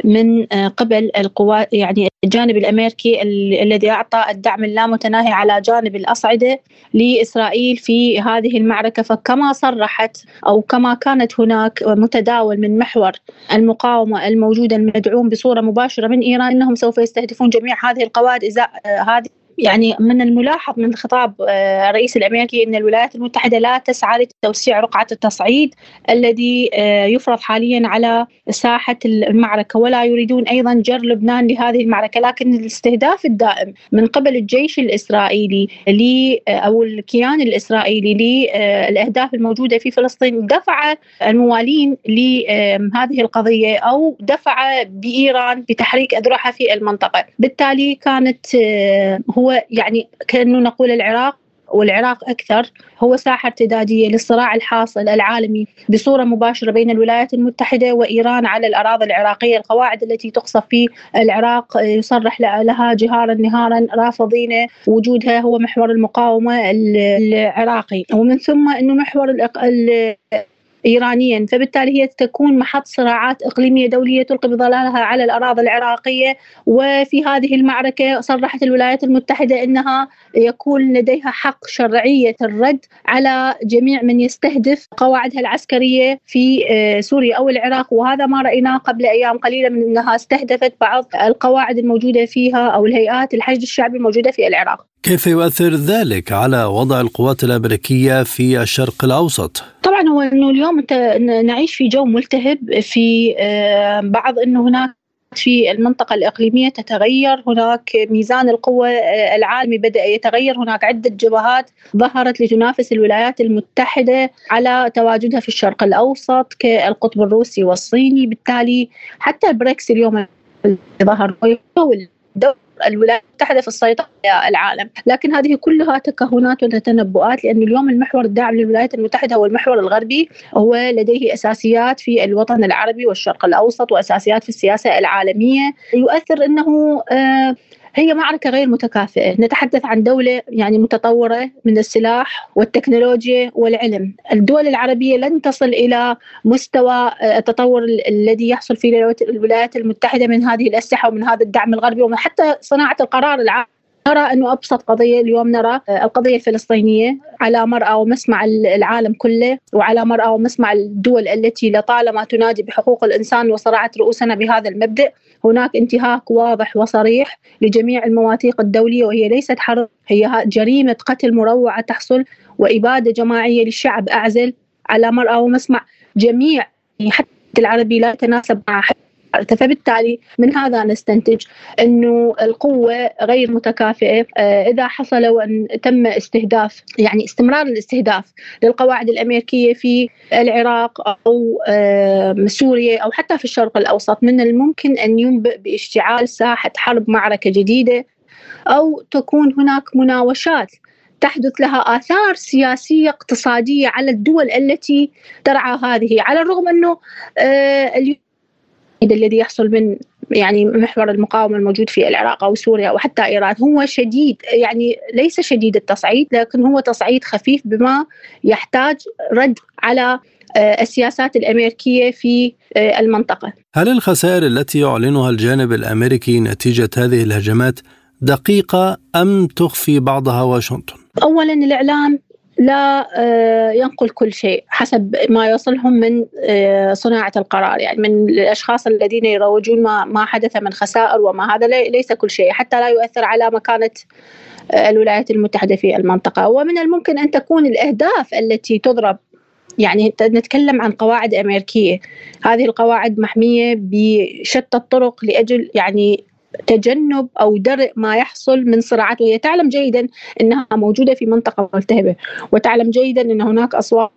[SPEAKER 5] من قبل القوات يعني الجانب الأمريكي الذي أعطى الدعم اللامتناهي على جانب الأصعدة لإسرائيل في هذه المعركة. فكما صرحت أو كما كانت هناك متداول من محور المقاومة الموجود المدعوم بصورة مباشرة من إيران إنهم سوف يستهدفون جميع هذه القواعد ازاء هذه يعني من الملاحظ من خطاب آه، الرئيس الأمريكي إن الولايات المتحدة لا تسعى لتوسيع رقعة التصعيد الذي آه، يفرض حاليا على ساحة المعركة ولا يريدون أيضا جر لبنان لهذه المعركة. لكن الاستهداف الدائم من قبل الجيش الإسرائيلي ل آه، أو الكيان الإسرائيلي للاهداف الموجودة في فلسطين دفع الموالين لهذه القضية أو دفع بإيران بتحريك اذرعها في المنطقة، بالتالي كانت هو هو يعني كأنه نقول العراق والعراق أكثر هو ساحة ارتدادية للصراع الحاصل العالمي بصورة مباشرة بين الولايات المتحدة وإيران على الأراضي العراقية القواعد التي تقصف في العراق يصرح لها جهارا نهارا رافضين وجودها هو محور المقاومة العراقي. ومن ثم أنه محور إيرانيا فبالتالي هي تكون محط صراعات إقليمية دولية تلقي بظلالها على الأراضي العراقية. وفي هذه المعركة صرحت الولايات المتحدة أنها يكون لديها حق شرعية الرد على جميع من يستهدف قواعدها العسكرية في آه، سوريا أو العراق. وهذا ما رأيناه قبل أيام قليلة من أنها استهدفت بعض القواعد الموجودة فيها أو الهيئات الحشد الشعبي الموجودة في العراق.
[SPEAKER 2] كيف يؤثر ذلك على وضع القوات الأمريكية في الشرق الأوسط؟
[SPEAKER 5] طبعا هو إنه اليوم نعيش في جو ملتهب في آه، بعض إنه هناك في المنطقة الإقليمية تتغير هناك ميزان القوة آه، العالمي بدأ يتغير هناك عدة جبهات ظهرت لتنافس الولايات المتحدة على تواجدها في الشرق الأوسط كالقطب الروسي والصيني بالتالي حتى بريكس اليوم ظهر الدولة الولايات المتحدة في السيطرة على العالم. لكن هذه كلها تكهنات وتنبؤات لأن اليوم المحور الداعم للولايات المتحدة هو المحور الغربي هو لديه أساسيات في الوطن العربي والشرق الأوسط وأساسيات في السياسة العالمية. يؤثر أنه آه هي معركة غير متكافئة. نتحدث عن دولة يعني متطورة من السلاح والتكنولوجيا والعلم. الدول العربية لن تصل إلى مستوى التطور الذي يحصل في الولايات المتحدة من هذه الأسلحة ومن هذا الدعم الغربي وحتى صناعة القرار العام. نرى أنه أبسط قضية اليوم نرى القضية الفلسطينية على مرأى ومسمع العالم كله وعلى مرأى ومسمع الدول التي لطالما تنادي بحقوق الإنسان وصرعت رؤوسنا بهذا المبدأ هناك انتهاك واضح وصريح لجميع المواثيق الدولية وهي ليست حرب هي جريمة قتل مروعة تحصل وإبادة جماعية للشعب أعزل على مرأى ومسمع. جميع حتى العربي لا يتناسب مع فبالتالي من هذا نستنتج إنه القوة غير متكافئة. آه، إذا حصل وان تم استهداف يعني استمرار الاستهداف للقواعد الأمريكية في العراق أو سوريا أو حتى في الشرق الأوسط من الممكن أن ينبئ باشتعال ساحة حرب معركة جديدة أو تكون هناك مناوشات تحدث لها آثار سياسية اقتصادية على الدول التي ترعى هذه على الرغم أنه آه، الذي يحصل من يعني محور المقاومة الموجود في العراق أو سوريا أو حتى إيران هو شديد يعني ليس شديد التصعيد لكن هو تصعيد خفيف بما يحتاج رد على آه، السياسات الأمريكية في آه، المنطقة.
[SPEAKER 2] هل الخسائر التي يعلنها الجانب الأمريكي نتيجة هذه الهجمات دقيقة أم تخفي بعضها واشنطن؟
[SPEAKER 5] اولا الإعلام لا آه، ينقل كل شيء حسب ما يوصلهم من آه، صناعة القرار. يعني من الأشخاص الذين يروجون ما, ما حدث من خسائر وما هذا ليس كل شيء حتى لا يؤثر على مكانة آه، الولايات المتحدة في المنطقة. ومن الممكن أن تكون الأهداف التي تضرب يعني نتكلم عن قواعد أمريكية. هذه القواعد محمية بشتى الطرق لأجل يعني تجنب أو درء ما يحصل من صراعات. وهي تعلم جيدا إنها موجودة في منطقة ملتهبة وتعلم جيدا إن هناك أصوات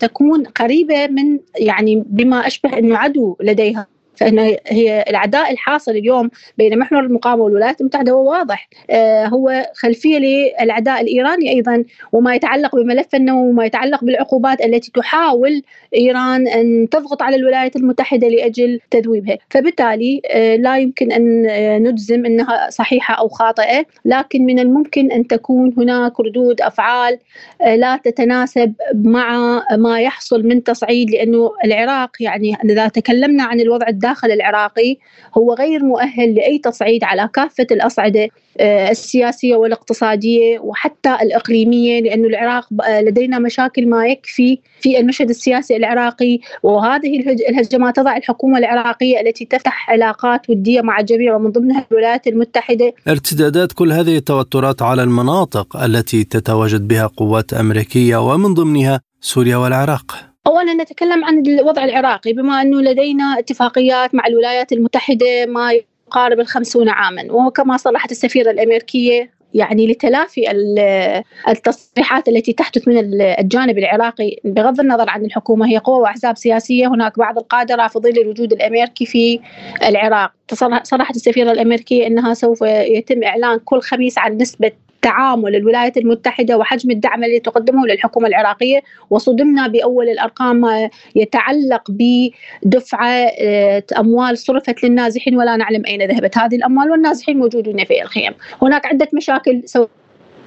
[SPEAKER 5] تكون قريبة من يعني بما أشبه إنه عدو لديها. فإن هي العداء الحاصل اليوم بين محور المقاومة والولايات المتحدة هو واضح. آه هو خلفية للعداء الإيراني أيضا وما يتعلق بملف النووي وما يتعلق بالعقوبات التي تحاول إيران أن تضغط على الولايات المتحدة لأجل تذويبها. فبالتالي آه لا يمكن أن آه، نجزم أنها صحيحة أو خاطئة لكن من الممكن أن تكون هناك ردود أفعال لا تتناسب مع ما يحصل من تصعيد لأنه العراق يعني إذا تكلمنا عن الوضع الداخلي الداخل العراقي هو غير مؤهل لأي تصعيد على كافة الأصعدة آه، السياسية والاقتصادية وحتى الإقليمية لأنه العراق لدينا مشاكل ما يكفي في المشهد السياسي العراقي وهذه الهجمات تضع الحكومة العراقية التي تفتح علاقات ودية مع الجميع ومن ضمنها الولايات المتحدة.
[SPEAKER 2] ارتدادات كل هذه التوترات على المناطق التي تتواجد بها قوات أمريكية ومن ضمنها سوريا والعراق.
[SPEAKER 5] اولا نتكلم عن الوضع العراقي. بما أنه لدينا اتفاقيات مع الولايات المتحدة ما يقارب الخمسون عاما وكما صرحت السفيرة الأمريكية يعني لتلافي التصريحات التي تحدث من الجانب العراقي بغض النظر عن الحكومة هي قوى وأحزاب سياسية. هناك بعض القاده رافضين للوجود الأمريكي في العراق. صرحت السفيرة الأمريكية إنها سوف يتم إعلان كل خميس عن نسبة تعامل الولايات المتحدة وحجم الدعم الذي تقدمه للحكومة العراقية. وصدمنا بأول الأرقام يتعلق بدفعة آه، أموال صرفت للنازحين ولا نعلم أين ذهبت. هذه الأموال والنازحين موجودون في الخيم. هناك عدة مشاكل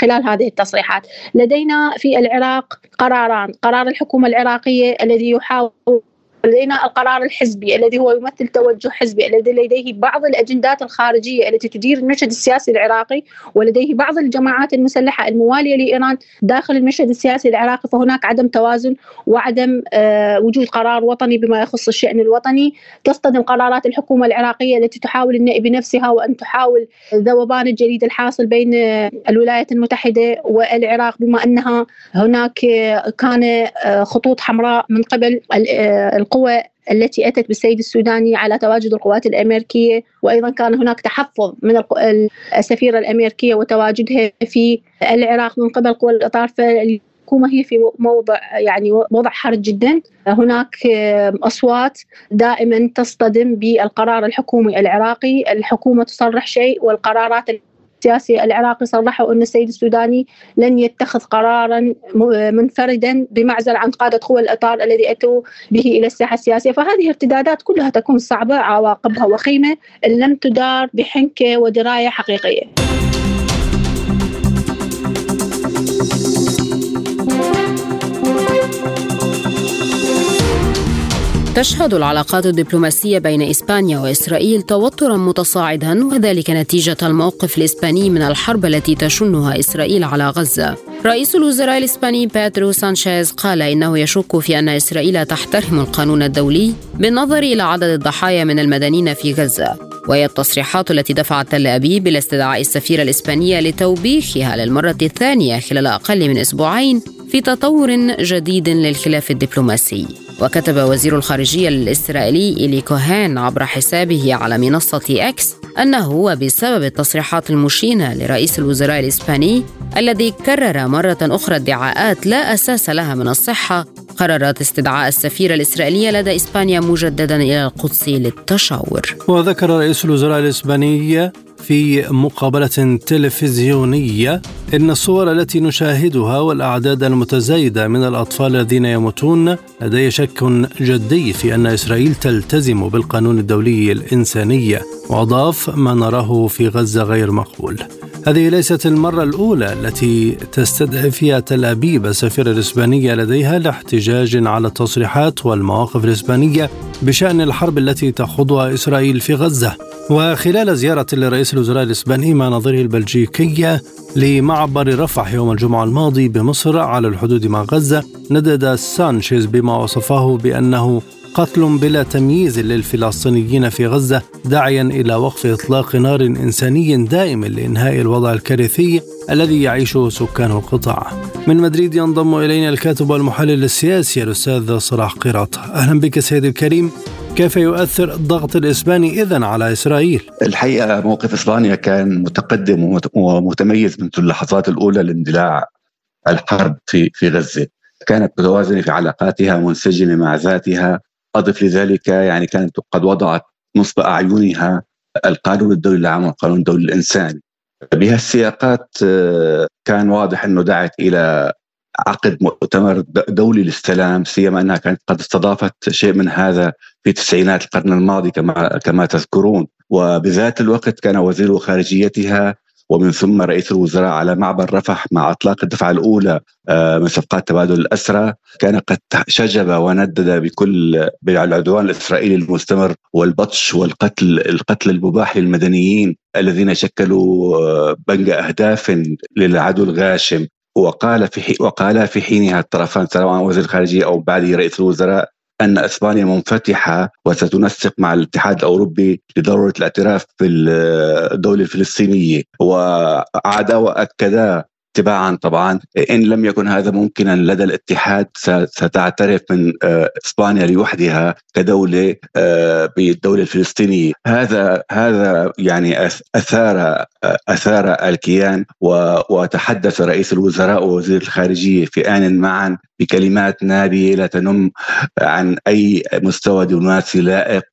[SPEAKER 5] خلال هذه التصريحات. لدينا في العراق قراران قرار الحكومة العراقية الذي يحاول لدينا القرار الحزبي الذي هو يمثل توجه حزبي الذي لديه بعض الأجندات الخارجية التي تدير المشهد السياسي العراقي ولديه بعض الجماعات المسلحة الموالية لإيران داخل المشهد السياسي العراقي فهناك عدم توازن وعدم آه وجود قرار وطني بما يخص الشأن الوطني. تصطدم قرارات الحكومة العراقية التي تحاول النائب بنفسها وأن تحاول ذوبان الجليد الحاصل بين الولايات المتحدة والعراق بما أنها هناك كان آه، خطوط حمراء من قبل آه، القوى التي أتت بالسيد السوداني على تواجد القوات الأمريكية وأيضا كان هناك تحفظ من السفيره الأمريكية وتواجدها في العراق من قبل قوى الاطار الحكومة هي في موضع يعني وضع حرج جدا. هناك أصوات دائما تصطدم بالقرار الحكومي العراقي. الحكومة تصرح شيء والقرارات السياسي العراقي صرحوا أن السيد السوداني لن يتخذ قرارا منفردا بمعزل عن قادة قوى الإطار الذي أتوا به إلى الساحة السياسية. فهذه ارتدادات كلها تكون صعبة عواقبها وخيمة إن لم تدار بحنكة ودراية حقيقية.
[SPEAKER 1] تشهد العلاقات الدبلوماسية بين إسبانيا وإسرائيل توترا متصاعدا وذلك نتيجة الموقف الإسباني من الحرب التي تشنها إسرائيل على غزة. رئيس الوزراء الإسباني بيدرو سانشيز قال إنه يشك في أن إسرائيل تحترم القانون الدولي بالنظر إلى عدد الضحايا من المدنيين في غزة وهي التصريحات التي دفعت تل أبيب إلى استدعاء السفيرة الإسبانية لتوبيخها للمرة الثانية خلال أقل من أسبوعين في تطور جديد للخلاف الدبلوماسي. وكتب وزير الخارجية الإسرائيلي إلي كوهان عبر حسابه على منصة إكس أنه بسبب التصريحات المشينة لرئيس الوزراء الإسباني الذي كرر مرة أخرى ادعاءات لا أساس لها من الصحة. قررت استدعاء السفيرة الإسرائيلية لدى إسبانيا مجددا إلى القدس للتشاور.
[SPEAKER 2] وذكر رئيس الوزراء الإسباني في مقابلة تلفزيونية إن الصور التي نشاهدها والأعداد المتزايدة من الأطفال الذين يموتون لدي شك جدي في أن إسرائيل تلتزم بالقانون الدولي الإنساني وأضاف ما نراه في غزة غير مقبول. هذه ليست المرة الأولى التي تستدعي فيها تل أبيب السفيرة الإسبانية لديها لاحتجاج على التصريحات والمواقف الإسبانية بشأن الحرب التي تخوضها إسرائيل في غزة. وخلال زيارة لرئيس الوزراء الإسباني مع نظيره البلجيكية لمعبر رفح يوم الجمعة الماضي بمصر على الحدود مع غزة ندد سانشيز بما وصفه بأنه قتل بلا تمييز للفلسطينيين في غزة داعيا إلى وقف إطلاق نار إنساني دائم لإنهاء الوضع الكارثي الذي يعيشه سكان القطاع. من مدريد ينضم إلينا الكاتب والمحلل السياسي الأستاذ صلاح قراط أهلا بك سيد الكريم. كيف يؤثر الضغط الإسباني إذا على إسرائيل؟
[SPEAKER 6] الحقيقة موقف إسبانيا كان متقدم ومتميز منذ اللحظات الأولى لاندلاع الحرب في في غزة. كانت متوازنة في علاقاتها منسجمة مع ذاتها أضف لذلك يعني كانت قد وضعت نصب أعينها القانون الدولي العام والقانون الدولي الإنساني. بهالسياقات آه، كان واضح أنه دعت إلى عقد مؤتمر دولي للسلام سيما أنها كانت قد استضافت شيء من هذا في تسعينات القرن الماضي كما كما تذكرون. وبذات الوقت كان وزير خارجيتها ومن ثم رئيس الوزراء على معبر رفح مع إطلاق الدفعة الأولى آه، من صفقات تبادل الأسرى. كان قد شجب وندد بكل بالعدوان الإسرائيلي المستمر والبطش والقتل القتل المباح للمدنيين الذين شكلوا آه، بنج أهداف للعدو الغاشم. وقال في وقال في حينها الطرفان سواء وزير الخارجية أو بعده رئيس الوزراء أن إسبانيا منفتحة وستنسق مع الاتحاد الأوروبي لضرورة الاعتراف بالدولة الفلسطينية. وعاد واكدا تباعا طبعا. إن لم يكن هذا ممكنا لدى الاتحاد ستعترف من آه، إسبانيا لوحدها كدولة آه، بالدولة الفلسطينية. هذا هذا يعني أثار آه، أثار الكيان وتحدث رئيس الوزراء ووزير الخارجية في آن معا بكلمات نابيه لا تنم عن أي مستوى دبلوماسي لائق.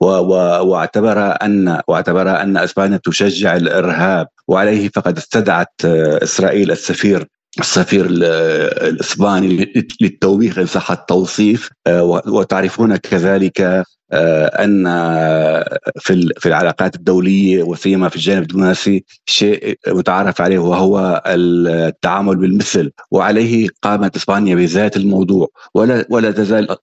[SPEAKER 6] واعتبر أن واعتبر أن إسبانيا تشجع الإرهاب. وعليه فقد استدعت إسرائيل السفير السفير الإسباني للتوبيخ ان صح التوصيف وتعرفون كذلك آه، أن في في العلاقات الدولية وسيما في الجانب الدبلوماسي شيء متعارف عليه وهو التعامل بالمثل. وعليه قامت إسبانيا بذات الموضوع. ولا ولا تزال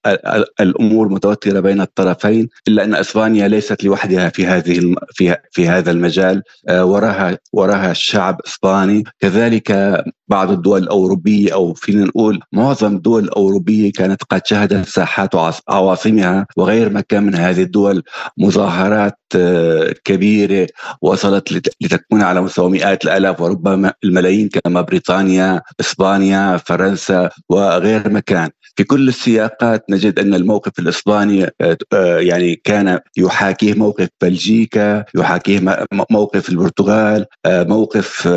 [SPEAKER 6] الأمور متوترة بين الطرفين إلا أن إسبانيا ليست لوحدها في هذه في في هذا المجال. آه، وراها وراها الشعب الاسباني كذلك بعض الدول الأوروبية أو فينا نقول معظم الدول الأوروبية كانت قد شهدت ساحات عواصمها وغير مكان من هذه الدول مظاهرات آه، كبيرة وصلت لتكون على مستوى مئات الآلاف وربما الملايين كما بريطانيا، إسبانيا، فرنسا وغير مكان. في كل السياقات نجد أن الموقف الإسباني آه، آه، يعني كان يحاكيه موقف بلجيكا، يحاكيه موقف البرتغال، موقف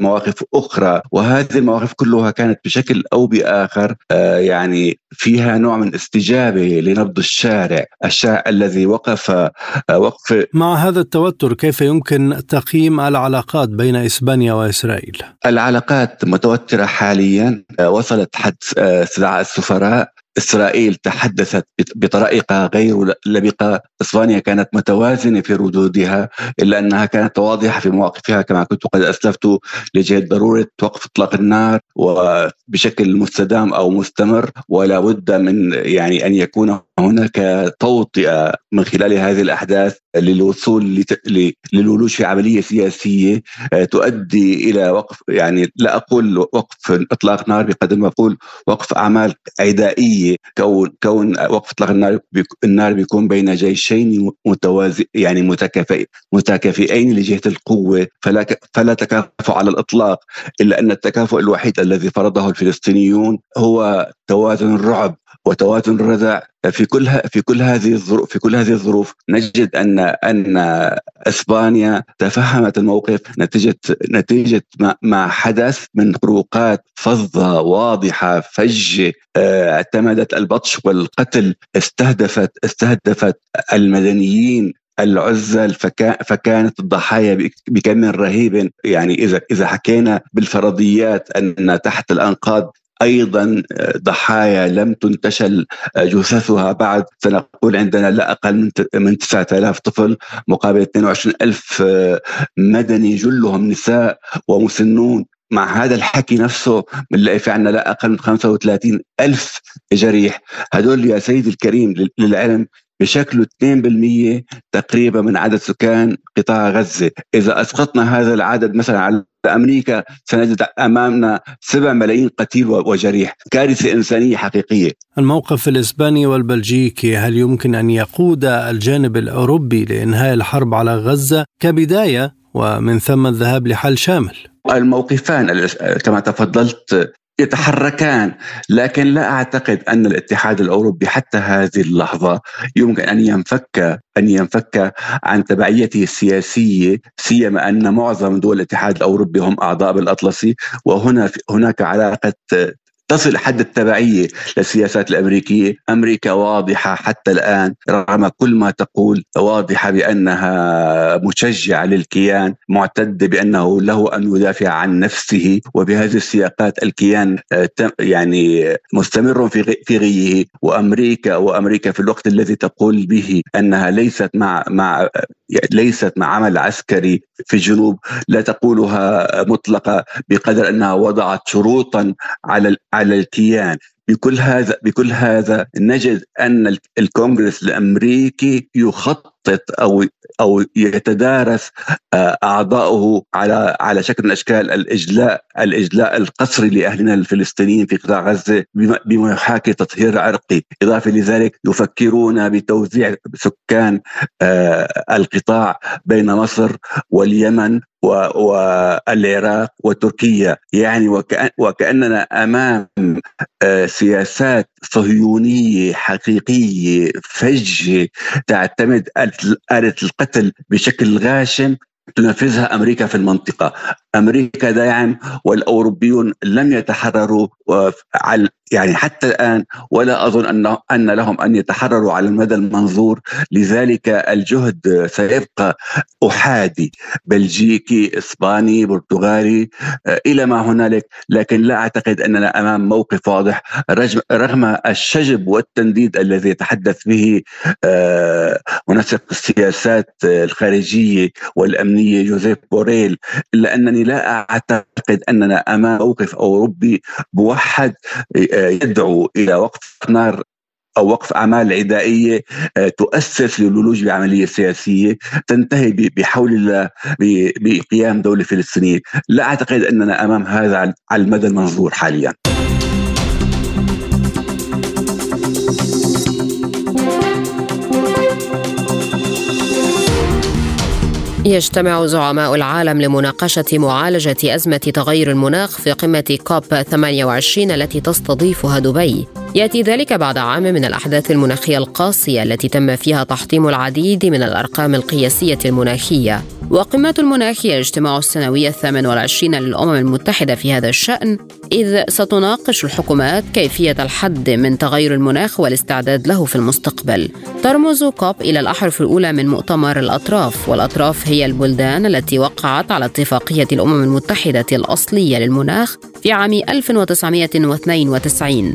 [SPEAKER 6] مواقف أخرى وهذه المواقف كلها كانت بشكل أو بآخر يعني فيها نوع من استجابة لنبض الشارع، الشارع الذي وقف وقف
[SPEAKER 2] مع هذا التوتر كيف يمكن تقييم العلاقات بين إسبانيا وإسرائيل؟
[SPEAKER 6] العلاقات متوترة حاليا وصلت حد استدعاء السفراء إسرائيل تحدثت بطريقة غير لبقة، إسبانيا كانت متوازنة في ردودها إلا أنها كانت واضحة في مواقفها كما كنت قد أسلفت لجهة ضرورة وقف إطلاق النار وبشكل مستدام أو مستمر ولا بد من يعني أن يكون هناك توطئة من خلال هذه الأحداث للوصول للولوج في عمليه سياسيه آه، تؤدي إلى وقف يعني لا أقول وقف إطلاق نار بقدر ما أقول وقف أعمال عدائيه كون كون وقف إطلاق النار النار بيكون بين جيشين متوازي يعني متكافئ متكافئين لجهة القوة فلا فلا تكافؤ على الإطلاق إلا أن التكافؤ الوحيد الذي فرضه الفلسطينيون هو توازن الرعب وتوازن الردع في كل في كل هذه الظروف في كل هذه الظروف نجد أن أن إسبانيا تفهمت الموقف نتيجه نتيجه ما حدث من خروقات فظة واضحة فجه آه، اعتمدت البطش والقتل استهدفت استهدفت المدنيين العزل فكانت الضحايا بكم رهيب. يعني إذا إذا حكينا بالفرضيات أن تحت الأنقاض أيضا ضحايا لم تنتشل جثثها بعد سنقول عندنا لا أقل من 9000 طفل مقابل 22000 مدني جلهم نساء ومسنون. مع هذا الحكي نفسه بنلاقي في عندنا لا أقل من 35 ألف جريح. هدول يا سيدي الكريم للعلم بشكل 2% تقريبا من عدد سكان قطاع غزة، إذا أسقطنا هذا العدد مثلا على أمريكا سنجد أمامنا 7 ملايين قتيل وجريح، كارثة إنسانية حقيقية.
[SPEAKER 2] الموقف الإسباني والبلجيكي هل يمكن أن يقود الجانب الأوروبي لإنهاء الحرب على غزة كبداية ومن ثم الذهاب لحل شامل؟
[SPEAKER 6] الموقفان كما تفضلت يتحركان. لكن لا أعتقد أن الاتحاد الأوروبي حتى هذه اللحظة يمكن أن ينفك أن ينفك عن تبعيته السياسية سيما أن معظم دول الاتحاد الأوروبي هم أعضاء بالأطلسي. وهنا هناك علاقة تصل حد التبعية للسياسات الأمريكية. أمريكا واضحة حتى الآن رغم كل ما تقول واضحة بأنها مشجعة للكيان معتدة بأنه له أن يدافع عن نفسه. وبهذه السياقات الكيان آه، يعني مستمر في في غيه. وأمريكا وأمريكا في الوقت الذي تقول به أنها ليست مع مع ليست مع عمل عسكري في الجنوب لا تقولها مطلقة بقدر أنها وضعت شروطا على على الكيان. بكل هذا بكل هذا نجد أن الكونغرس الأمريكي يخطط أو أو يتدارس آه، اعضائه على على شكل من أشكال الاجلاء الإجلاء القسري لأهلنا الفلسطينيين في قطاع غزة بما يحاكي تطهير عرقي، إضافة لذلك يفكرون بتوزيع سكان آه، القطاع بين مصر واليمن والعراق وتركيا. يعني وكأننا أمام آه، سياسات صهيونية حقيقية فجة تعتمد آلة القتل بشكل غاشم تنفذها أمريكا في المنطقة، أمريكا دائما والأوروبيون لم يتحرروا يعني حتى الآن ولا أظن ان أن لهم أن يتحرروا على المدى المنظور. لذلك الجهد سيبقى أحادي بلجيكي إسباني برتغالي آه، إلى ما هنالك. لكن لا أعتقد اننا أمام موقف واضح. رغم الشجب والتنديد الذي يتحدث به آه، منسق السياسات الخارجية والأمنية جوزيف بوريل إلا أنني لا أعتقد أننا أمام موقف أوروبي موحد آه، يدعو إلى وقف نار أو وقف أعمال عدائية آه، تؤسس للولوج بعمليه سياسيه تنتهي بحول الله بقيام دولة فلسطينية، لا أعتقد أننا أمام هذا على المدى المنظور حاليا.
[SPEAKER 1] يجتمع زعماء العالم لمناقشة معالجة أزمة تغير المناخ في قمة كوب 28 التي تستضيفها دبي. يأتي ذلك بعد عام من الأحداث المناخية القاسية التي تم فيها تحطيم العديد من الأرقام القياسية المناخية. وقمة المناخ هي الاجتماع السنوي الثامن والعشرين للأمم المتحدة في هذا الشأن إذ ستناقش الحكومات كيفية الحد من تغير المناخ والاستعداد له في المستقبل. ترمز كوب إلى الأحرف الأولى من مؤتمر الأطراف والأطراف هي البلدان التي وقعت على اتفاقية الأمم المتحدة الأصلية للمناخ في عام 1992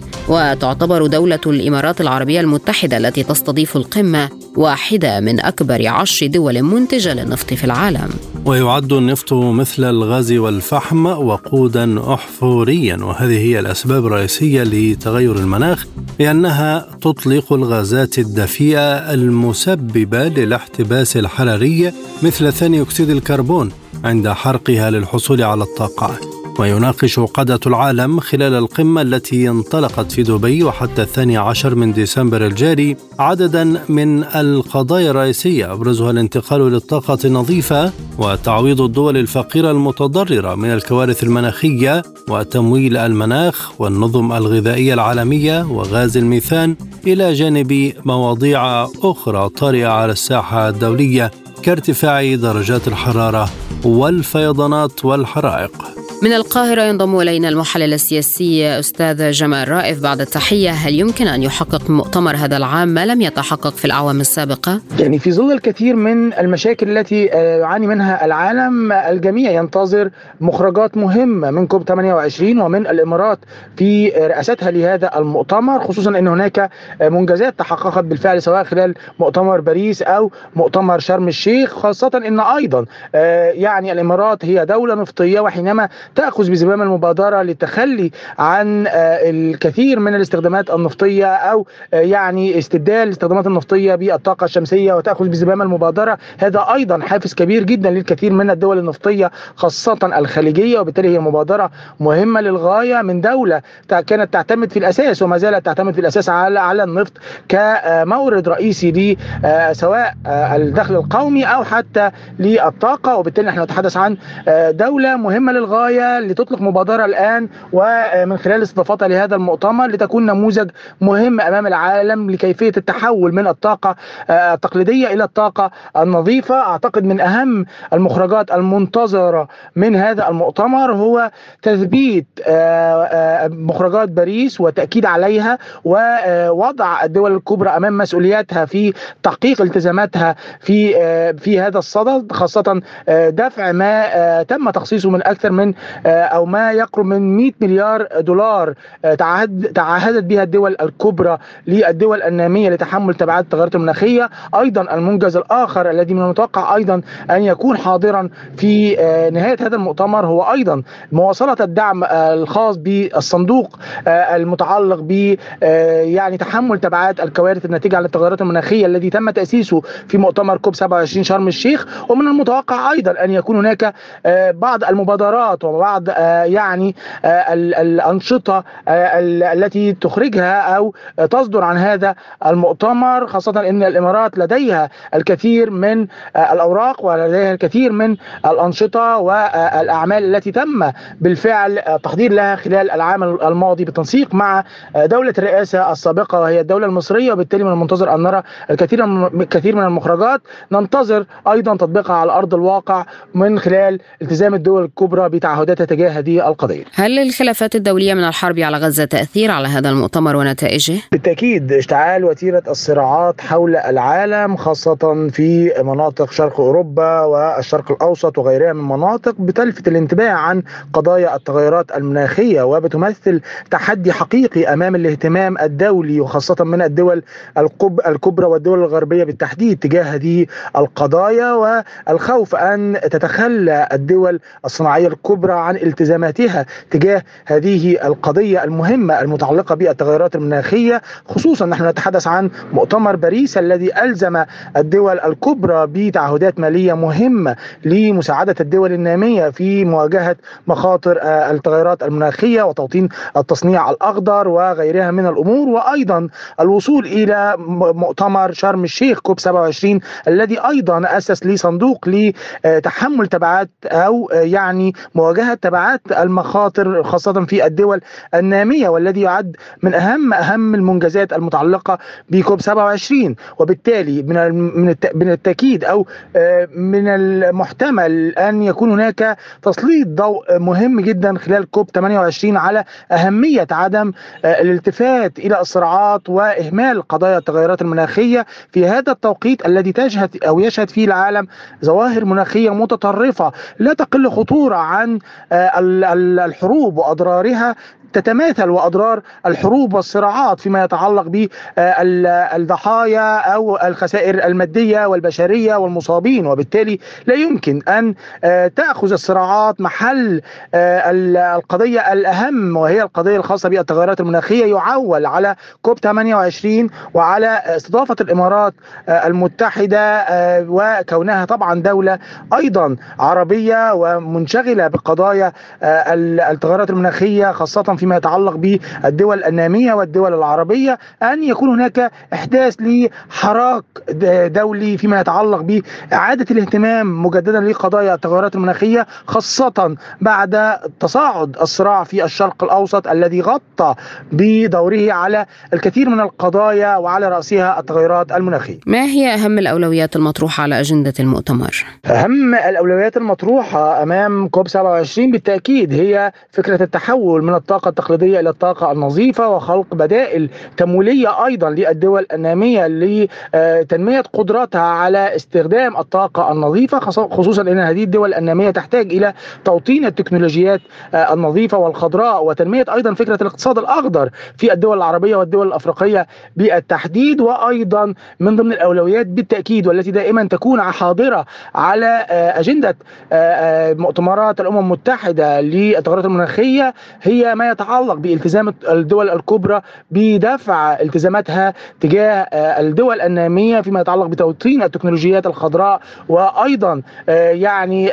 [SPEAKER 1] وتعتبر دولة الإمارات العربية المتحدة التي تستضيف القمة واحدة من أكبر عشر دول منتجة للنفط في العالم.
[SPEAKER 2] ويعد النفط مثل الغاز والفحم وقودا أحفوريا وهذه هي الأسباب الرئيسية لتغير المناخ لأنها تطلق الغازات الدفيئة المسببة للاحتباس الحراري مثل ثاني أكسيد الكربون عند حرقها للحصول على الطاقة. ويناقش قادة العالم خلال القمة التي انطلقت في دبي وحتى الثاني عشر من ديسمبر الجاري عددا من القضايا الرئيسية. أبرزها الانتقال للطاقة النظيفة وتعويض الدول الفقيرة المتضررة من الكوارث المناخية وتمويل المناخ والنظم الغذائية العالمية وغاز الميثان إلى جانب مواضيع أخرى طارئة على الساحة الدولية كارتفاع درجات الحرارة والفيضانات والحرائق.
[SPEAKER 1] من القاهرة ينضم إلينا المحلل السياسي أستاذ جمال رائف بعد التحية هل يمكن أن يحقق مؤتمر هذا العام ما لم يتحقق في الأعوام السابقة؟
[SPEAKER 7] يعني في ظل الكثير من المشاكل التي آه، يعاني منها العالم الجميع ينتظر مخرجات مهمة من كوب 28 ومن الإمارات في رئاستها لهذا المؤتمر خصوصا أن هناك منجزات تحققت بالفعل سواء خلال مؤتمر باريس أو مؤتمر شرم الشيخ خاصة أن أيضا آه، يعني الإمارات هي دولة نفطية وحينما تأخذ بزمام المبادرة للتخلي عن آه، الكثير من الاستخدامات النفطية أو آه، يعني استبدال الاستخدامات النفطية بالطاقة الشمسية وتأخذ بزمام المبادرة. هذا أيضا حافز كبير جدا للكثير من الدول النفطية خاصة الخليجية وبالتالي هي مبادرة مهمة للغاية من دولة كانت تعتمد في الأساس وما زالت تعتمد في الأساس على على النفط كمورد رئيسي آه، سواء الدخل القومي أو حتى للطاقة. وبالتالي نحن نتحدث عن دولة مهمة للغاية الغايه لتطلق مبادرة الآن ومن خلال استضافتها لهذا المؤتمر لتكون نموذج مهم أمام العالم لكيفية التحول من الطاقة آه، التقليدية إلى الطاقة النظيفة. أعتقد من أهم المخرجات المنتظرة من هذا المؤتمر هو تثبيت آه، آه، مخرجات باريس وتأكيد عليها ووضع الدول الكبرى أمام مسؤولياتها في تحقيق التزاماتها في في هذا الصدد خاصة دفع ما تم تخصيصه من أكثر من أو ما يقرب من 100 مليار دولار. تعهد تعهدت بها الدول الكبرى للدول النامية لتحمل تبعات التغيرات المناخية. أيضا المنجز الآخر الذي من المتوقع أيضا أن يكون حاضرا في آه، نهاية هذا المؤتمر هو أيضا مواصلة الدعم آه، الخاص بالصندوق آه، المتعلق ب يعني تحمل تبعات الكوارث الناتجة عن التغيرات المناخية الذي تم تأسيسه في مؤتمر كوب 27 شرم الشيخ. ومن المتوقع أيضا أن يكون هناك بعض المبادرات وبعض يعني الأنشطة التي تخرجها أو تصدر عن هذا المؤتمر خاصة إن الإمارات لديها الكثير من الأوراق ولديها الكثير من الأنشطة والاعمال التي تم بالفعل تحضير لها خلال العام الماضي بالتنسيق مع دولة الرئاسة السابقة وهي الدولة المصرية. وبالتالي من المنتظر أن نرى الكثير الكثير من المخرجات. ننتظر أيضا تطبيقها على أرض الواقع من خلال التزام الدول الكبرى بتعهداتها تجاه هذه القضية.
[SPEAKER 1] هل الخلافات الدولية من الحرب على غزة تأثير على هذا المؤتمر ونتائجه؟
[SPEAKER 7] بالتأكيد اشتعال وتيرة الصراعات حول العالم خاصة في مناطق شرق أوروبا والشرق الأوسط وغيرها من مناطق بتلفت الانتباه عن قضايا التغيرات المناخية وبتمثل تحدي حقيقي أمام الاهتمام الدولي وخاصة من الدول الكبرى والدول الغربية بالتحديد تجاه هذه القضايا والخوف أن تتخلى الدول الصناعية الكبرى عن التزاماتها تجاه هذه القضية المهمة المتعلقة بالتغيرات المناخية خصوصا نحن نتحدث عن مؤتمر باريس الذي ألزم الدول الكبرى بتعهدات مالية مهمة لمساعدة الدول النامية في مواجهة مخاطر آه، التغيرات المناخية وتوطين التصنيع الأخضر وغيرها من الأمور وأيضا الوصول إلى مؤتمر شرم الشيخ كوب 27 الذي أيضا أسس لي صندوق لتحمل تبعات أو آه، يعني مواجهه تبعات المخاطر خاصة في الدول النامية والذي يعد من أهم أهم المنجزات المتعلقة بكوب 27 وبالتالي من من التأكيد أو آه، من المحتمل أن يكون هناك تسليط ضوء مهم جدا خلال كوب 28 على أهمية عدم آه، الالتفات إلى الصراعات وإهمال قضايا التغيرات المناخية. في هذا التوقيت الذي تشهد أو يشهد فيه العالم ظواهر مناخية متطرفة لا تقل خطورة عن الحروب وأضرارها تتماثل وأضرار الحروب والصراعات فيما يتعلق بالضحايا أو الخسائر المادية والبشرية والمصابين وبالتالي لا يمكن أن آه، تأخذ الصراعات محل آه، القضية الأهم وهي القضية الخاصة بالتغيرات المناخية يعول على كوب 28 وعلى استضافة الإمارات آه، المتحدة وكونها طبعا دولة أيضا عربية ومنشغلة بقضايا التغيرات المناخية خاصة في فيما يتعلق بالدول النامية والدول العربية أن يكون هناك إحداث لحراك دولي فيما يتعلق بإعادة الاهتمام مجددا لقضايا التغيرات المناخية خاصة بعد تصاعد الصراع في الشرق الأوسط الذي غطى بدوره على الكثير من القضايا وعلى رأسها التغيرات المناخية
[SPEAKER 1] ما هي أهم الأولويات المطروحة على أجندة المؤتمر؟
[SPEAKER 7] أهم الأولويات المطروحة أمام كوب 27 بالتأكيد هي فكرة التحول من الطاقة التقليدية إلى الطاقة النظيفة وخلق بدائل تمويلية أيضا للدول النامية لتنمية قدرتها على استخدام الطاقة النظيفة خصوصا إن هذه الدول النامية تحتاج إلى توطين التكنولوجيات آه، النظيفة والخضراء وتنمية أيضا فكرة الاقتصاد الأخضر في الدول العربية والدول الأفريقية بالتحديد وأيضا من ضمن الأولويات بالتأكيد والتي دائما تكون حاضرة على آه، أجندة آه، مؤتمرات الأمم المتحدة للتغيرات المناخية هي ما يتعلق بالتزام الدول الكبرى بدفع التزاماتها تجاه الدول النامية فيما يتعلق بتوطين التكنولوجيات الخضراء وأيضا يعني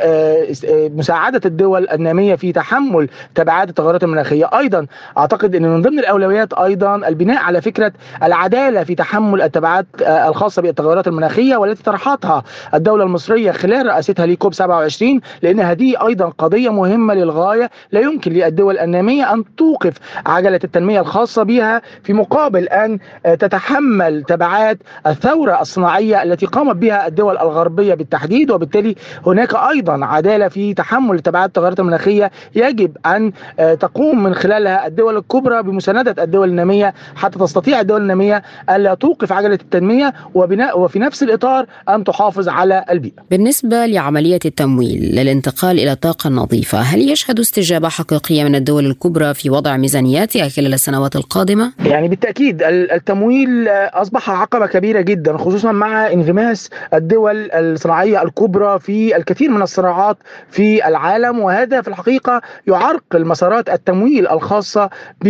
[SPEAKER 7] مساعدة الدول النامية في تحمل تبعات التغيرات المناخية. أيضا أعتقد إن من ضمن الأولويات أيضا البناء على فكرة العدالة في تحمل التبعات الخاصة بالتغيرات المناخية والتي طرحتها الدولة المصرية خلال رئاستها لكوب 27 لأن هذه أيضا قضية مهمة للغاية لا يمكن للدول النامية أن توقف عجلة التنمية الخاصة بها في مقابل أن تتحمل تبعات الثورة الصناعية التي قامت بها الدول الغربية بالتحديد وبالتالي هناك أيضا عدالة في تحمل تبعات التغيرات المناخية يجب أن تقوم من خلالها الدول الكبرى بمساندة الدول النامية حتى تستطيع الدول النامية ألا توقف عجلة التنمية وبناء وفي نفس الإطار أن تحافظ على البيئة.
[SPEAKER 1] بالنسبة لعملية التمويل للانتقال إلى الطاقه النظيفه، هل يشهد استجابة حقيقية من الدول الكبرى في وضع ميزانياتها خلال السنوات القادمة؟
[SPEAKER 7] يعني بالتأكيد التمويل أصبح عقبة كبيرة جدا خصوصا مع انغماس الدول الصناعية الكبرى في الكثير من الصراعات في العالم وهذا في الحقيقة يعرقل مسارات التمويل الخاصة ب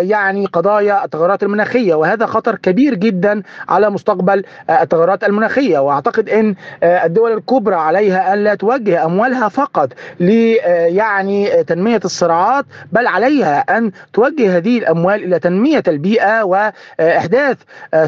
[SPEAKER 7] يعني قضايا التغيرات المناخية وهذا خطر كبير جدا على مستقبل التغيرات المناخية وأعتقد إن الدول الكبرى عليها أن لا توجه أموالها فقط ل يعني تنمية الصراعات بل عليها أن توجه هذه الأموال إلى تنمية البيئة وإحداث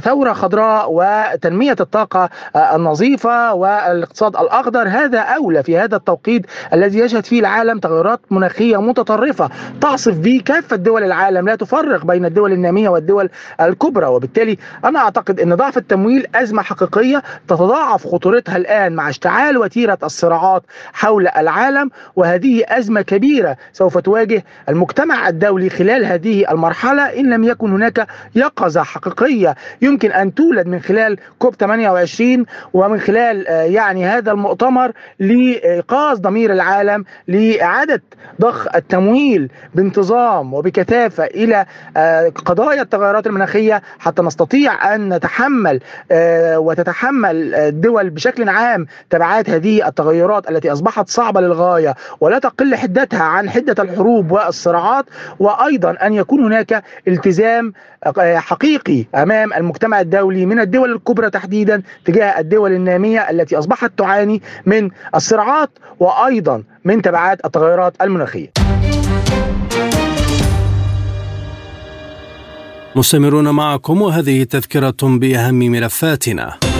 [SPEAKER 7] ثورة خضراء وتنمية الطاقة النظيفة والاقتصاد الأخضر. هذا أولى في هذا التوقيت الذي يشهد فيه العالم تغيرات مناخية متطرفة تعصف به كافه دول العالم لا تفرق بين الدول النامية والدول الكبرى. وبالتالي أنا أعتقد إن ضعف التمويل أزمة حقيقية تتضاعف خطورتها الآن مع اشتعال وتيرة الصراعات حول العالم. وهذه أزمة كبيرة سوف تواجه المجتمع الدولي خلال هذه المرحلة إن لم يكن هناك يقظة حقيقية. يمكن أن تولد من خلال كوب 28 ومن خلال يعني هذا المؤتمر لإيقاظ ضمير العالم لإعادة ضخ التمويل بانتظام وبكثافة إلى قضايا التغيرات المناخية حتى نستطيع أن نتحمل وتتحمل الدول بشكل عام تبعات هذه التغيرات التي أصبحت صعبة للغاية. ولا تقل حدتها عن حدة الحروب والصراعات وأيضا أن يكون هناك التزام حقيقي أمام المجتمع الدولي من الدول الكبرى تحديدا تجاه الدول النامية التي أصبحت تعاني من الصراعات وأيضا من تبعات التغيرات المناخية.
[SPEAKER 2] مستمرون معكم وهذه تذكرة بأهم ملفاتنا.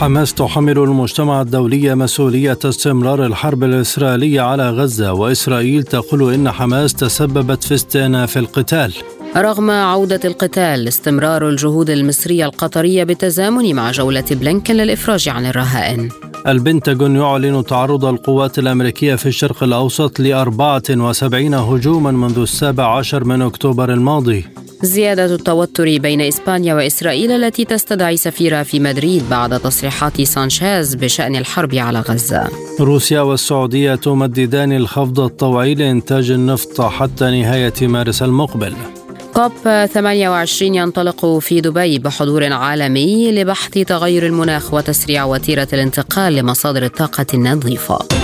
[SPEAKER 2] حماس تحمل المجتمع الدولي مسؤولية استمرار الحرب الإسرائيلية على غزة وإسرائيل تقول إن حماس تسببت في استئناف القتال.
[SPEAKER 1] رغم عودة القتال استمرار الجهود المصرية القطرية بالتزامن مع جولة بلينكن للإفراج عن الرهائن.
[SPEAKER 2] البنتاغون يعلن تعرض القوات الأمريكية في الشرق الأوسط ل 74 هجوما منذ السابع عشر من أكتوبر الماضي.
[SPEAKER 1] زيادة التوتر بين إسبانيا وإسرائيل التي تستدعي سفيرها في مدريد بعد تصريحات سانشيز بشأن الحرب على غزة.
[SPEAKER 2] روسيا والسعودية تمددان الخفض الطوعي لإنتاج النفط حتى نهاية مارس المقبل.
[SPEAKER 1] كوب 28 ينطلق في دبي بحضور عالمي لبحث تغير المناخ وتسريع وتيرة الانتقال لمصادر الطاقة النظيفة.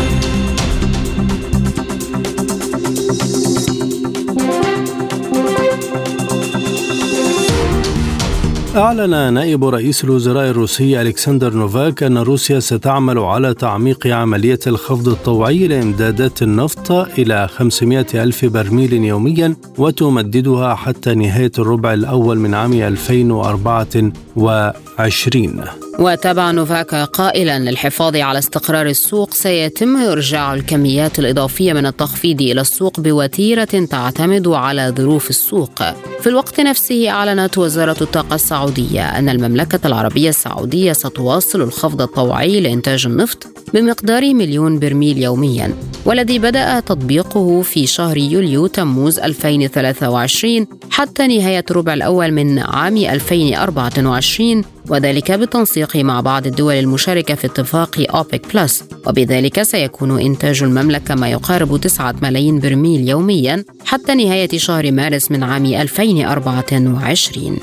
[SPEAKER 2] أعلن نائب رئيس الوزراء الروسي ألكسندر نوفاك أن روسيا ستعمل على تعميق عملية الخفض الطوعي لإمدادات النفط إلى 500 ألف برميل يوميا وتمددها حتى نهاية الربع الأول من عام 2024
[SPEAKER 1] وتابع نوفاك قائلا للحفاظ على استقرار السوق سيتم إرجاع الكميات الإضافية من التخفيض إلى السوق بوتيرة تعتمد على ظروف السوق. في الوقت نفسه أعلنت وزارة الطاقة السعودية أن المملكة العربية السعودية ستواصل الخفض الطوعي لإنتاج النفط بمقدار مليون برميل يوميا والذي بدأ تطبيقه في شهر يوليو تموز 2023 حتى نهاية الربع الأول من عام 2024 وذلك بالتنسيق مع بعض الدول المشاركة في اتفاق أوبك بلس. وبذلك سيكون إنتاج المملكة ما يقارب 9 ملايين برميل يوميا حتى نهاية شهر مارس من عام 2024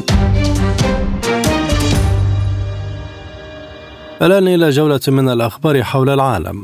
[SPEAKER 2] الآن إلى جولة من الأخبار حول العالم.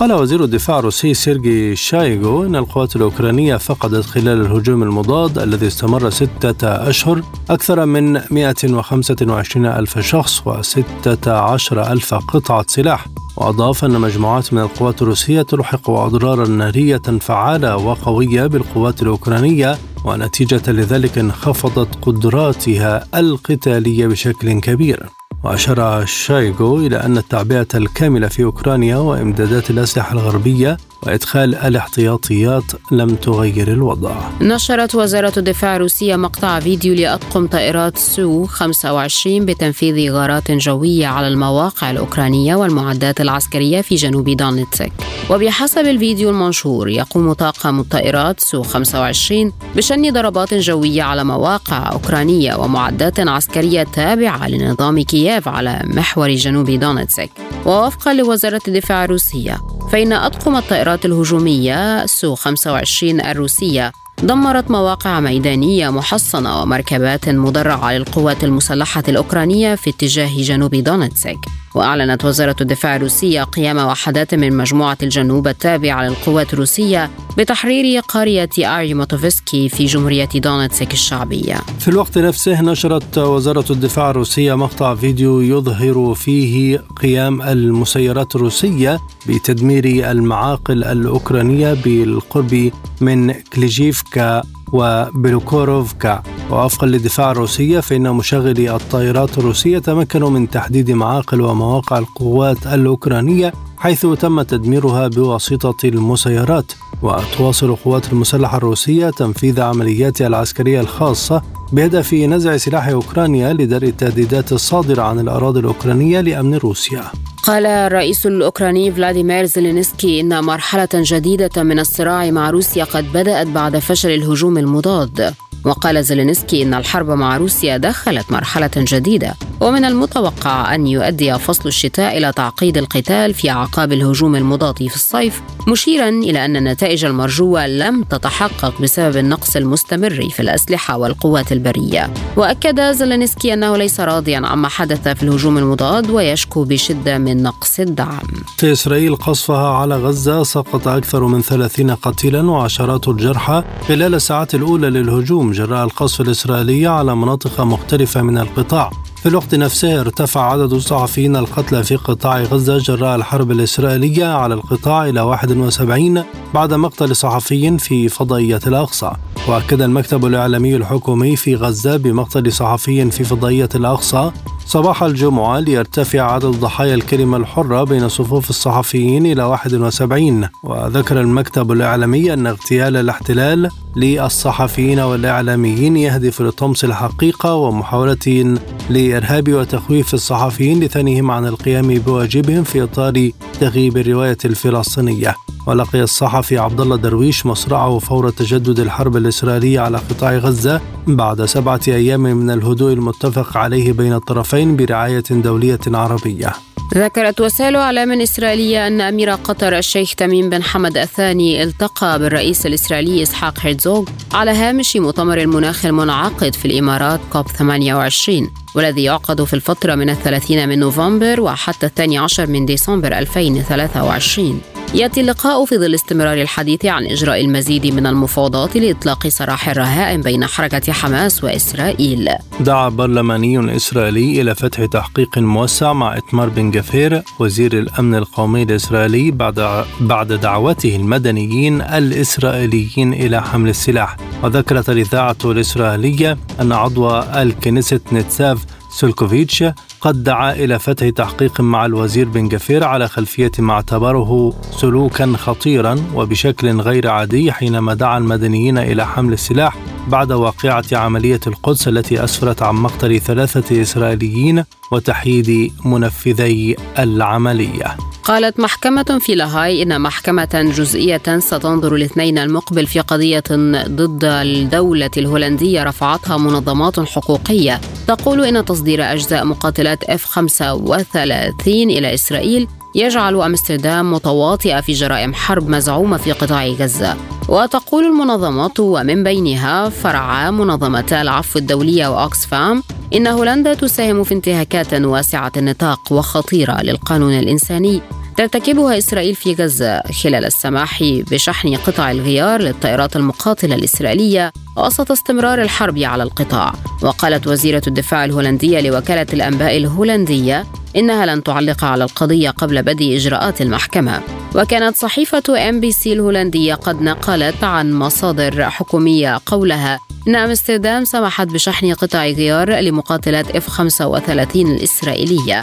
[SPEAKER 2] قال وزير الدفاع الروسي سيرجي شايغو أن القوات الأوكرانية فقدت خلال الهجوم المضاد الذي استمر ستة أشهر أكثر من 125 ألف شخص و16 ألف قطعة سلاح. وأضاف أن مجموعات من القوات الروسية تلحق أضرارا نارية فعالة وقوية بالقوات الأوكرانية ونتيجة لذلك انخفضت قدراتها القتالية بشكل كبير. وأشار شايغو إلى أن التعبئة الكاملة في أوكرانيا وإمدادات الأسلحة الغربية وإدخال الاحتياطيات لم تغير الوضع.
[SPEAKER 1] نشرت وزارة الدفاع الروسية مقطع فيديو لأطقم طائرات سو 25 بتنفيذ غارات جوية على المواقع الأوكرانية والمعدات العسكرية في جنوب دونيتسك. وبحسب الفيديو المنشور يقوم طاقم الطائرات سو 25 بشن ضربات جوية على مواقع أوكرانية ومعدات عسكرية تابعة لنظام كييف على محور جنوب دونيتسك. ووفقا لوزارة الدفاع الروسية فإن أطقم الطائرات الهجومية سو 25 الروسية دمرت مواقع ميدانية محصنة ومركبات مدرعة للقوات المسلحة الأوكرانية في اتجاه جنوب دونيتسك. وأعلنت وزارة الدفاع الروسية قيام وحدات من مجموعة الجنوب التابعة للقوات الروسية بتحرير قرية أرتيوموفسكي في جمهورية دونيتسك الشعبية.
[SPEAKER 2] في الوقت نفسه نشرت وزارة الدفاع الروسية مقطع فيديو يظهر فيه قيام المسيرات الروسية بتدمير المعاقل الأوكرانية بالقرب من كليشيفكا. وبيلوغوروفكا ووفقا للدفاع الروسية فإن مشغلي الطائرات الروسية تمكنوا من تحديد معاقل ومواقع القوات الأوكرانية حيث تم تدميرها بواسطة المسيرات وتواصل القوات المسلحة الروسية تنفيذ عملياتها العسكرية الخاصة بهدف نزع سلاح أوكرانيا لدرء التهديدات الصادرة عن الأراضي الأوكرانية لأمن روسيا.
[SPEAKER 1] قال الرئيس الأوكراني فلاديمير زيلينسكي إن مرحلة جديدة من الصراع مع روسيا قد بدأت بعد فشل الهجوم المضاد. وقال زيلينسكي إن الحرب مع روسيا دخلت مرحلة جديدة ومن المتوقع أن يؤدي فصل الشتاء إلى تعقيد القتال في أعقاب الهجوم المضاد في الصيف مشيرا إلى أن النتائج المرجوة لم تتحقق بسبب النقص المستمر في الأسلحة والقوات البرية. وأكد زيلينسكي أنه ليس راضيا عما حدث في الهجوم المضاد ويشكو بشدة من نقص الدعم.
[SPEAKER 2] في إسرائيل قصفها على غزة سقط أكثر من 30 قتيلا وعشرات الجرحى خلال الساعات الأولى للهجوم. جراء القصف الإسرائيلي على مناطق مختلفة من القطاع. في الوقت نفسه ارتفع عدد الصحفيين القتلى في قطاع غزة جراء الحرب الإسرائيلية على القطاع إلى 71 بعد مقتل صحفي في فضائية الأقصى. وأكد المكتب الإعلامي الحكومي في غزة بمقتل صحفي في فضائية الأقصى صباح الجمعة ليرتفع عدد ضحايا الكلمة الحرة بين صفوف الصحفيين إلى 71 وذكر المكتب الإعلامي أن اغتيال الاحتلال للصحفيين والإعلاميين يهدف لطمس الحقيقة ومحاولة لإرهاب وتخويف الصحفيين لثنيهم عن القيام بواجبهم في إطار تغييب الرواية الفلسطينية. ولقي الصحفي عبد الله درويش مصرعه فور تجدد الحرب الإسرائيلية على قطاع غزة بعد سبعة أيام من الهدوء المتفق عليه بين الطرفين برعاية دولية عربية.
[SPEAKER 1] ذكرت وسائل إعلام إسرائيلية أن أمير قطر الشيخ تميم بن حمد الثاني التقى بالرئيس الإسرائيلي إسحاق هيرزوغ على هامش مؤتمر المناخ المنعقد في الإمارات كوب 28 والذي يعقد في الفترة من الثلاثين من نوفمبر وحتى الثاني عشر من ديسمبر 2023 يأتي اللقاء في ظل استمرار الحديث عن إجراء المزيد من المفاوضات لإطلاق سراح الرهائن بين حركة حماس وإسرائيل.
[SPEAKER 2] دعا برلماني إسرائيلي إلى فتح تحقيق موسع مع إتمار بن جفير وزير الأمن القومي الإسرائيلي بعد بعد دعوته المدنيين الإسرائيليين إلى حمل السلاح. وذكرت الإذاعة الإسرائيلية أن عضو الكنيست نتساف سولكوفيتش قد دعا إلى فتح تحقيق مع الوزير بن جفير على خلفية ما اعتبره سلوكا خطيرا وبشكل غير عادي حينما دعا المدنيين إلى حمل السلاح بعد واقعة عملية القدس التي أسفرت عن مقتل ثلاثة إسرائيليين وتحييد منفذي العملية.
[SPEAKER 1] قالت محكمة في لاهاي إن محكمة جزئية ستنظر الاثنين المقبل في قضية ضد الدولة الهولندية رفعتها منظمات حقوقية. تقول إن تصدير أجزاء مقاتلات F-35 إلى إسرائيل يجعل أمستردام متواطئة في جرائم حرب مزعومة في قطاع غزة. وتقول المنظمات ومن بينها فرع منظمتا العفو الدولية وأكسفام إن هولندا تساهم في انتهاكات واسعة النطاق وخطيرة للقانون الإنساني. ترتكبها إسرائيل في غزة خلال السماح بشحن قطع الغيار للطائرات المقاتلة الإسرائيلية وسط استمرار الحرب على القطاع. وقالت وزيرة الدفاع الهولندية لوكالة الأنباء الهولندية إنها لن تعلق على القضية قبل بدء إجراءات المحكمة. وكانت صحيفة NRC الهولندية قد نقلت عن مصادر حكومية قولها إن أمستردام سمحت بشحن قطع غيار لمقاتلات F 35 الإسرائيلية.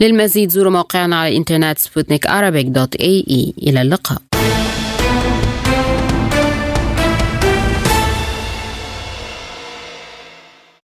[SPEAKER 1] للمزيد زوروا موقعنا على الإنترنت سبوتنيك إلى اللقاء.